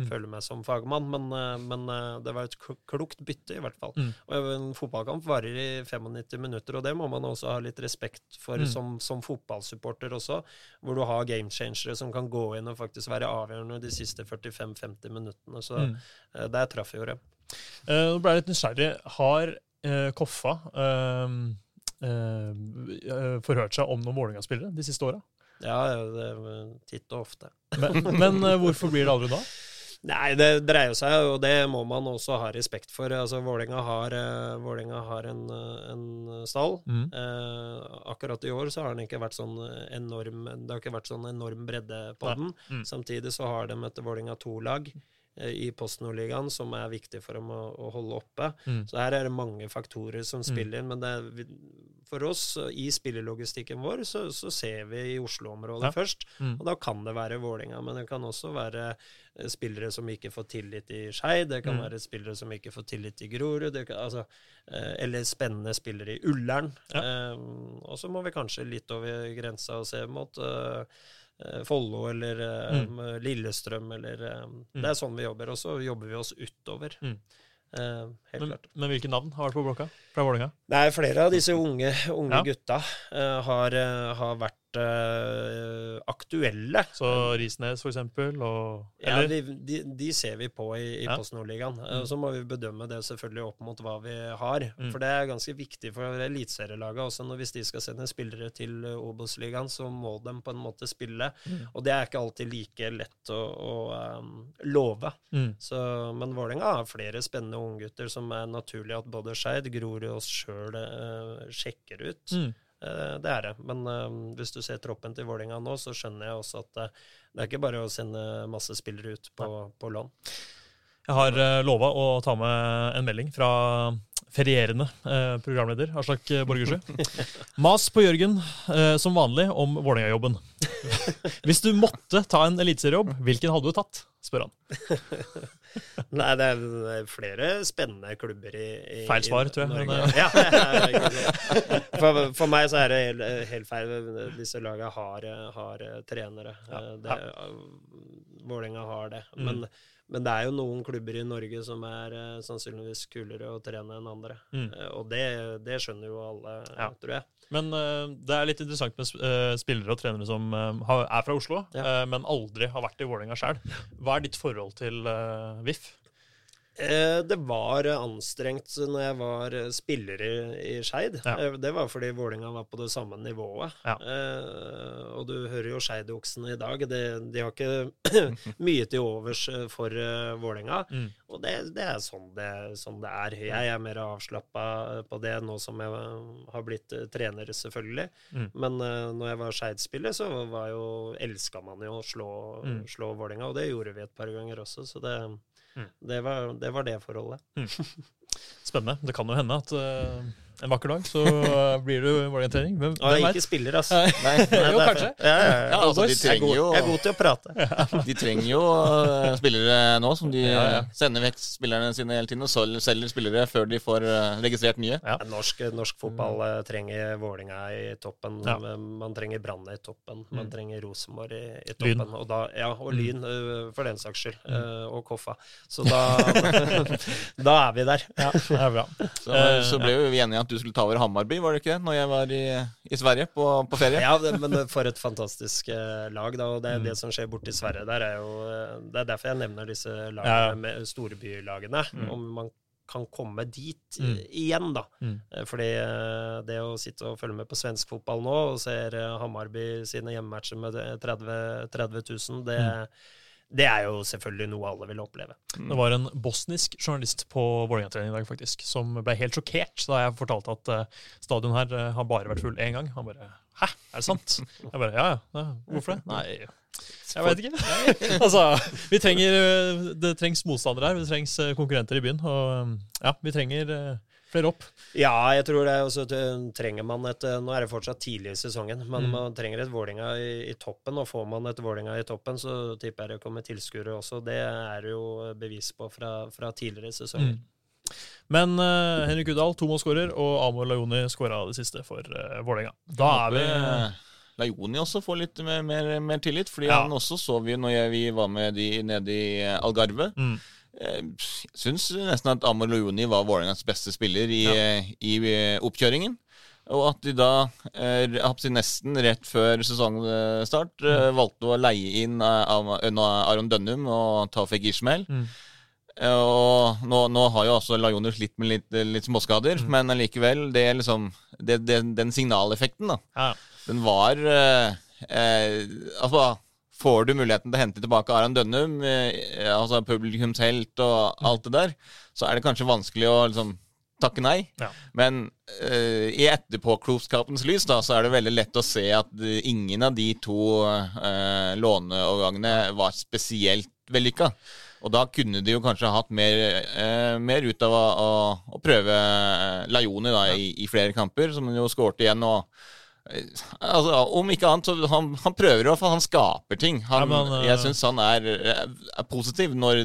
Mm. føler meg som fagmann. Men, men det var et klokt bytte, i hvert fall. Og en fotballkamp varer i 95 minutter, og det må man også ha litt respekt for Mm. som, som fotballsupporter også. Hvor du har gamechangere som kan gå inn og faktisk være avgjørende de siste 45-50 minuttene. Så Mm. uh, der traff jo det. Eh, Nå ble jeg litt nysgjerrig. Har uh, Koffa eh, eh, eh, forhørt seg om noen Vålerenga-spillere de siste åra? Ja, det titt og ofte. Men, men hvorfor blir det aldri da? Nei, det dreier seg, og det må man også ha respekt for. Altså, Vålerenga har, eh, Vålerenga har en, eh, en stall. Mm. Eh, akkurat i år så har den ikke vært sånn enorm Det har ikke vært sånn enorm bredde på den. Mm. Samtidig så har de et Vålerenga to-lag eh, i Post Nordligaen som er viktig for dem å, å holde oppe. Mm. Så her er det mange faktorer som spiller inn. Men det for oss, i spillelogistikken vår, så, så ser vi i Oslo-området Ja. først. Mm. Og da kan det være Vålinga, men det kan også være eh, spillere som ikke får tillit i Skei, Det kan Mm. være spillere som ikke får tillit i Grorud. Altså, eh, eller spennende spillere i Ullern. Ja. Um, og så må vi kanskje litt over grensa og se mot eh, Follo eller eh, Lillestrøm eller eh, Det er sånn vi jobber. Og så jobber vi oss utover. Eh, helt Men, klart. men hvilke navn har vært på blokka fra Vålerenga? Flere av disse unge, unge Ja. gutta uh, har, uh, har vært aktuelle. Så Risnes, for eksempel? Og, Ja, de, de, de ser vi på i, i Ja. Post Nordligaen. Eh, Mm. Så må vi bedømme det selvfølgelig opp mot hva vi har. Mm. For det er ganske viktig for eliteserielaget også. Når hvis de skal sende spillere til eh, Obos-ligaen, så må de på en måte spille. Mm. Og det er ikke alltid like lett å, å um, love. Mm. Så, men Vålerenga har flere spennende unggutter som er naturlig at både Skeid, Grorud og oss sjøl sjekker ut. Eh, Det er det. Men eh, hvis du ser troppen til Vålerenga nå, så skjønner jeg også at eh, det er ikke bare å sende masse spillere ut på, på lån. Jeg har lova å ta med en melding fra, ferierende programleder, Aslak Borgersrud. Mas på Jørgen, som vanlig, om Vålerenga-jobben. Hvis du måtte ta en eliteseriejobb, hvilken hadde du tatt? spør han. Nei, det er flere spennende klubber i, i Feil svar, i tror jeg. Men, ja, for, for meg så er det helt, helt feil. Disse lagene har, har trenere. Ja. ja. Vålerenga har det. Men, men det er jo noen klubber i Norge som er uh, sannsynligvis kulere å trene enn andre. Mm. Uh, og det, det skjønner jo alle, Ja. tror jeg. Men uh, det er litt interessant med sp- spillere og trenere som har- er fra Oslo, Ja. men aldri har vært i Vålerenga sjøl. Hva er ditt forhold til VIF? Eh, det var anstrengt når jeg var spiller i, i Skeid. Ja. Eh, Det var fordi Vålinga var på det samme nivået. Ja. Eh, og du hører jo Skeidoksene i dag. De, de har ikke mye til overs for uh, Vålerenga. Mm. Og det, det er sånn det, sånn det er. Jeg er mer avslappa på det nå som jeg har blitt trener, selvfølgelig. Mm. Men uh, når jeg var Skeid-spiller, så var jo, elska man jo å slå, Mm. slå Vålinga, Og det gjorde vi et par ganger også, så det Mm. det var, det var det forholdet. Spennende. Det kan jo hende at eh, en vakker dag så eh, blir du Vålerenga-trening. Hvem, Og jeg er ikke spiller, altså. Nei, Jo, derfor- kanskje. Ja, ja, ja. Ja, altså, de jeg, er trenger god, jo jeg er god til å prate. De trenger jo eh, spillere nå, som de Ja, ja. sender vekk spillerne sine hele tiden og selger spillere før de får eh, registrert nye. Ja. Norsk, norsk fotball eh, trenger Vålinga i toppen. Ja. Man trenger Brann i toppen. Man Mm. trenger Rosenborg i, i Lyn. toppen. Og da, ja, og Mm. Lyn, for den saks skyld. Og Koffa. Så da, da er vi der. Ja, det er bra. Så, så ble jo vi enige at du skulle ta over Hammarby, var det ikke det? Når jeg var i, i Sverige på, på ferie. Ja, det, men for et fantastisk eh, lag, da. Og det, Mm. det som skjer borte i Sverige der, er jo eh, Det er derfor jeg nevner disse lagene Ja, storbylagene. Mm. Om man kan komme dit Mm. eh, igjen, da. Mm. Fordi det å sitte og følge med på svensk fotball nå, og ser Hammarby sine hjemmematcher med eh, 30, 30 000, det, Mm. Det er jo selvfølgelig noe alle vil oppleve. Det var en bosnisk journalist på Vålerenga-trening i dag faktisk, som ble helt sjokkert da jeg fortalte at uh, stadion her eh, har bare vært full én gang. Han bare Hæ, er det sant? Jeg bare ja, ja. Hvorfor det? Nei, jeg vet ikke. altså, vi trenger eh, Det trengs motstandere her. Det trengs konkurrenter i byen. Og ja, vi trenger flere opp. Ja, jeg tror det. Og så trenger man et eh, Nå er det fortsatt tidlig i sesongen, men Mm. man trenger et Vålinga i, i toppen. Og får man et Vålinga i toppen, så tipper jeg det kommer tilskuere også. Det er jo bevis på fra, fra tidligere sesonger. Mm. Men uh, Henrik Udal, to målskårer, og Amor Lajoni skåra det siste for uh, Vålerenga. Da er vi eh, Lajoni også får litt mer, mer, mer tillit, fordi Ja. han også så vi når jeg, vi var med de nede i eh, Algarve. mm. Jeg syns nesten at Amor Lajoni var Vålerengas beste spiller i, Ja. eh, i eh, oppkjøringen. Og at de da, eh, nesten rett før sesongstart, mm. valgte å leie inn eh, Aron Dønnum og Tafek Ishmael. Mm. Eh, Og nå, nå har jo også Lajoni slitt med litt, litt småskader, Mm. men allikevel, det er liksom det, det, Den signaleffekten, da, Ja. den var eh, eh, Altså, får du muligheten til å hente tilbake Aron Dønnum, eh, altså publikumshelt og alt det der, så er det kanskje vanskelig å liksom takke nei. Ja. Men uh, i etterpåklokskapens lys da, så er det veldig lett å se at eh, ingen av de to uh, låneovergangene var spesielt vellykka. Og da kunne de jo kanskje hatt mer, eh, mer ut av å, å, å prøve Lajoni da, i, i flere kamper, som han jo skårte igjen. og Altså, Om ikke annet, så han, han prøver i hvert fall. Han skaper ting. Han, Ja, men, eh, jeg syns han er, er positiv når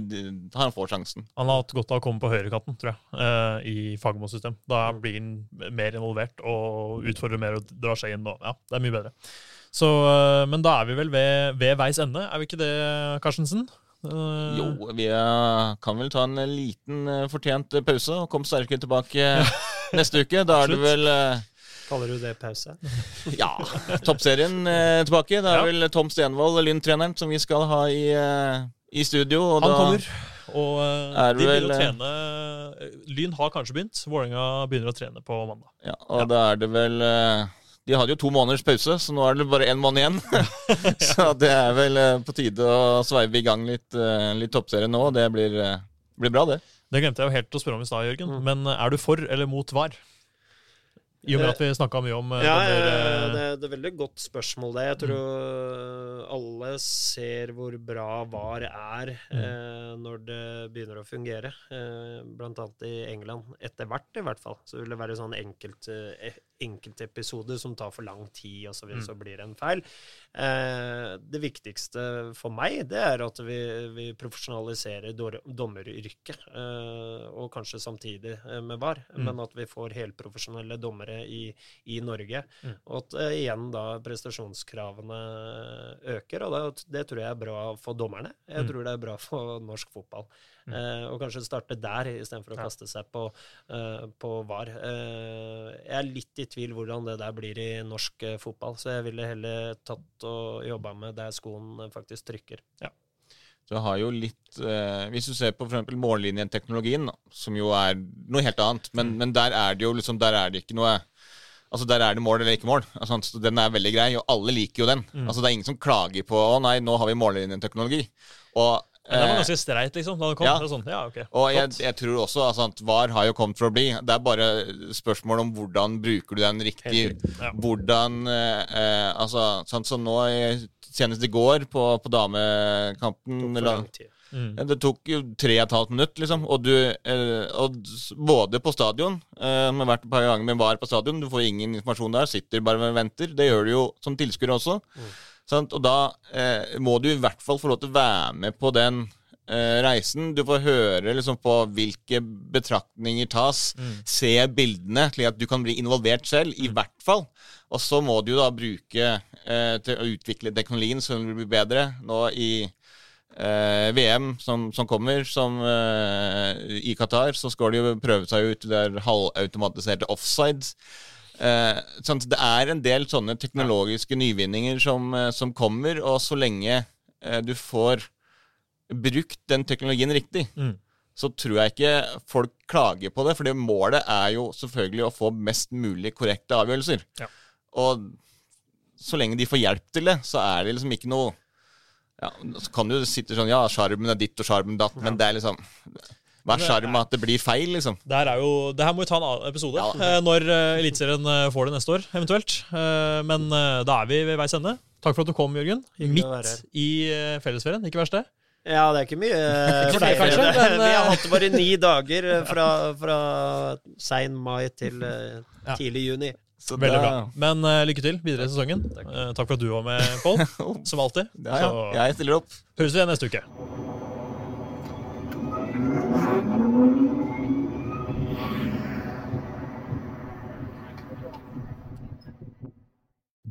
han får sjansen. Han har hatt godt av å komme på høyrekatten, tror jeg, eh, i Fagermo-system. Da blir han mer involvert og utfordrer mer og drar seg inn. Og, ja, det er mye bedre. Så, eh, men da er vi vel ved, ved veis ende, er vi ikke det, Karstensen? Eh, Jo, vi eh, kan vel ta en liten eh, fortjent eh, pause og komme sterkere tilbake neste uke. Da er det vel eh, Kaller du det pause? ja, toppserien eh, tilbake. Det er Ja. vel Tom Stenvold, Lynn-treneren, som vi skal ha i, eh, i studio. Han kommer. Og eh, de vil jo vel, eh, trene Lyn har kanskje begynt. Vålerenga begynner å trene på mandag. Ja, og da er det vel eh, De hadde jo to måneders pause, så nå er det bare én måned igjen. så det er vel eh, på tide å sveive i gang litt, eh, litt toppserie nå. Det blir, eh, blir bra, det. Det glemte jeg jo helt å spørre om i stad, Jørgen. Mm. Men eh, er du for eller mot VAR? I og med at vi snakka mye om ja, dommer, det, det, er veldig godt spørsmål, det. Jeg tror mm. alle ser hvor bra VAR er mm. eh, når det begynner å fungere. Eh, blant annet i England. Etter hvert, i hvert fall. Så vil det være sånn enkelt, eh, enkeltepisode som tar for lang tid, og så, videre, mm. så blir det en feil. Eh, det viktigste for meg, det er at vi, vi profesjonaliserer dommeryrket. Eh, og kanskje samtidig eh, med VAR, mm. men at vi får helprofesjonelle dommere i, i Norge. Mm. Og at uh, igjen da prestasjonskravene øker, og det, det, tror jeg er bra for dommerne. Jeg mm. tror det er bra for norsk fotball. Mm. Uh, og kanskje starte der istedenfor å ja. kaste seg på, uh, på VAR. jeg er litt i tvil hvordan det der blir i norsk fotball, så jeg ville heller tatt og jobba med der skoen faktisk trykker. Ja. Du har jo litt eh, Hvis du ser på f.eks. mållinjeteknologien, som jo er noe helt annet, men, mm. men, der er det jo liksom Der er det ikke noe Altså Der er det mål eller ikke mål. Altså, den er veldig grei, og alle liker jo den. Mm. Altså Det er ingen som klager på 'Å nei, nå har vi mållinjeteknologi'. Og men det var ganske streit, liksom? da det kom? Ja. Sånn. ja okay. Og jeg, jeg, tror også altså, at VAR har jo kommet for å bli. Det er bare spørsmål om hvordan bruker du den riktig. Ja. Hvordan eh, eh, Altså, sånn som nå, senest i går på, på damekampen mm. Det tok jo tre og et halvt minutt, liksom. Og du eh, og Både på stadion eh, Vi har vært et par ganger med VAR på stadion. Du får ingen informasjon der. Sitter bare og venter. Det gjør du jo som tilskuer også. Mm. Sant? Og da eh, må du i hvert fall få lov til å være med på den eh, reisen. Du får høre liksom, på hvilke betraktninger tas. Mm. Se bildene, slik at du kan bli involvert selv, i mm. hvert fall. Og så må du da bruke eh, til å utvikle teknologien så den blir bedre. Nå i eh, VM som, som, kommer, som eh, i Qatar, så skal de jo prøve seg ut der halvautomatiserte offsides. Eh, sånn, det er en del sånne teknologiske nyvinninger som, eh, som kommer, og så lenge eh, du får brukt den teknologien riktig, mm. så tror jeg ikke folk klager på det. For det målet er jo selvfølgelig å få mest mulig korrekte avgjørelser. Ja. Og så lenge de får hjelp til det, så er det liksom ikke noe ja, Så kan du sitte sånn Ja, sjarmen er ditt og sjarmen datt, ja. men det er liksom hva er sjarmen at det blir feil, liksom? Det her, jo, det her må vi ta en annen episode. Ja. Eh, når uh, Eliteserien uh, får det neste år, eventuelt. Men da er vi ved veis ende. Takk for at du kom, Jørgen. Midt i fellesferien. Ikke verst, det? Ja, det er ikke mye for deg, kanskje. Men, vi har hatt bare ni dager fra, fra sein mai til ja. tidlig juni. Så Veldig bra. Men uh, lykke til videre i sesongen. Takk. Uh, takk for at du var med, Pål. som alltid. Ja, ja. Så, jeg stiller opp. Høres vi igjen neste uke.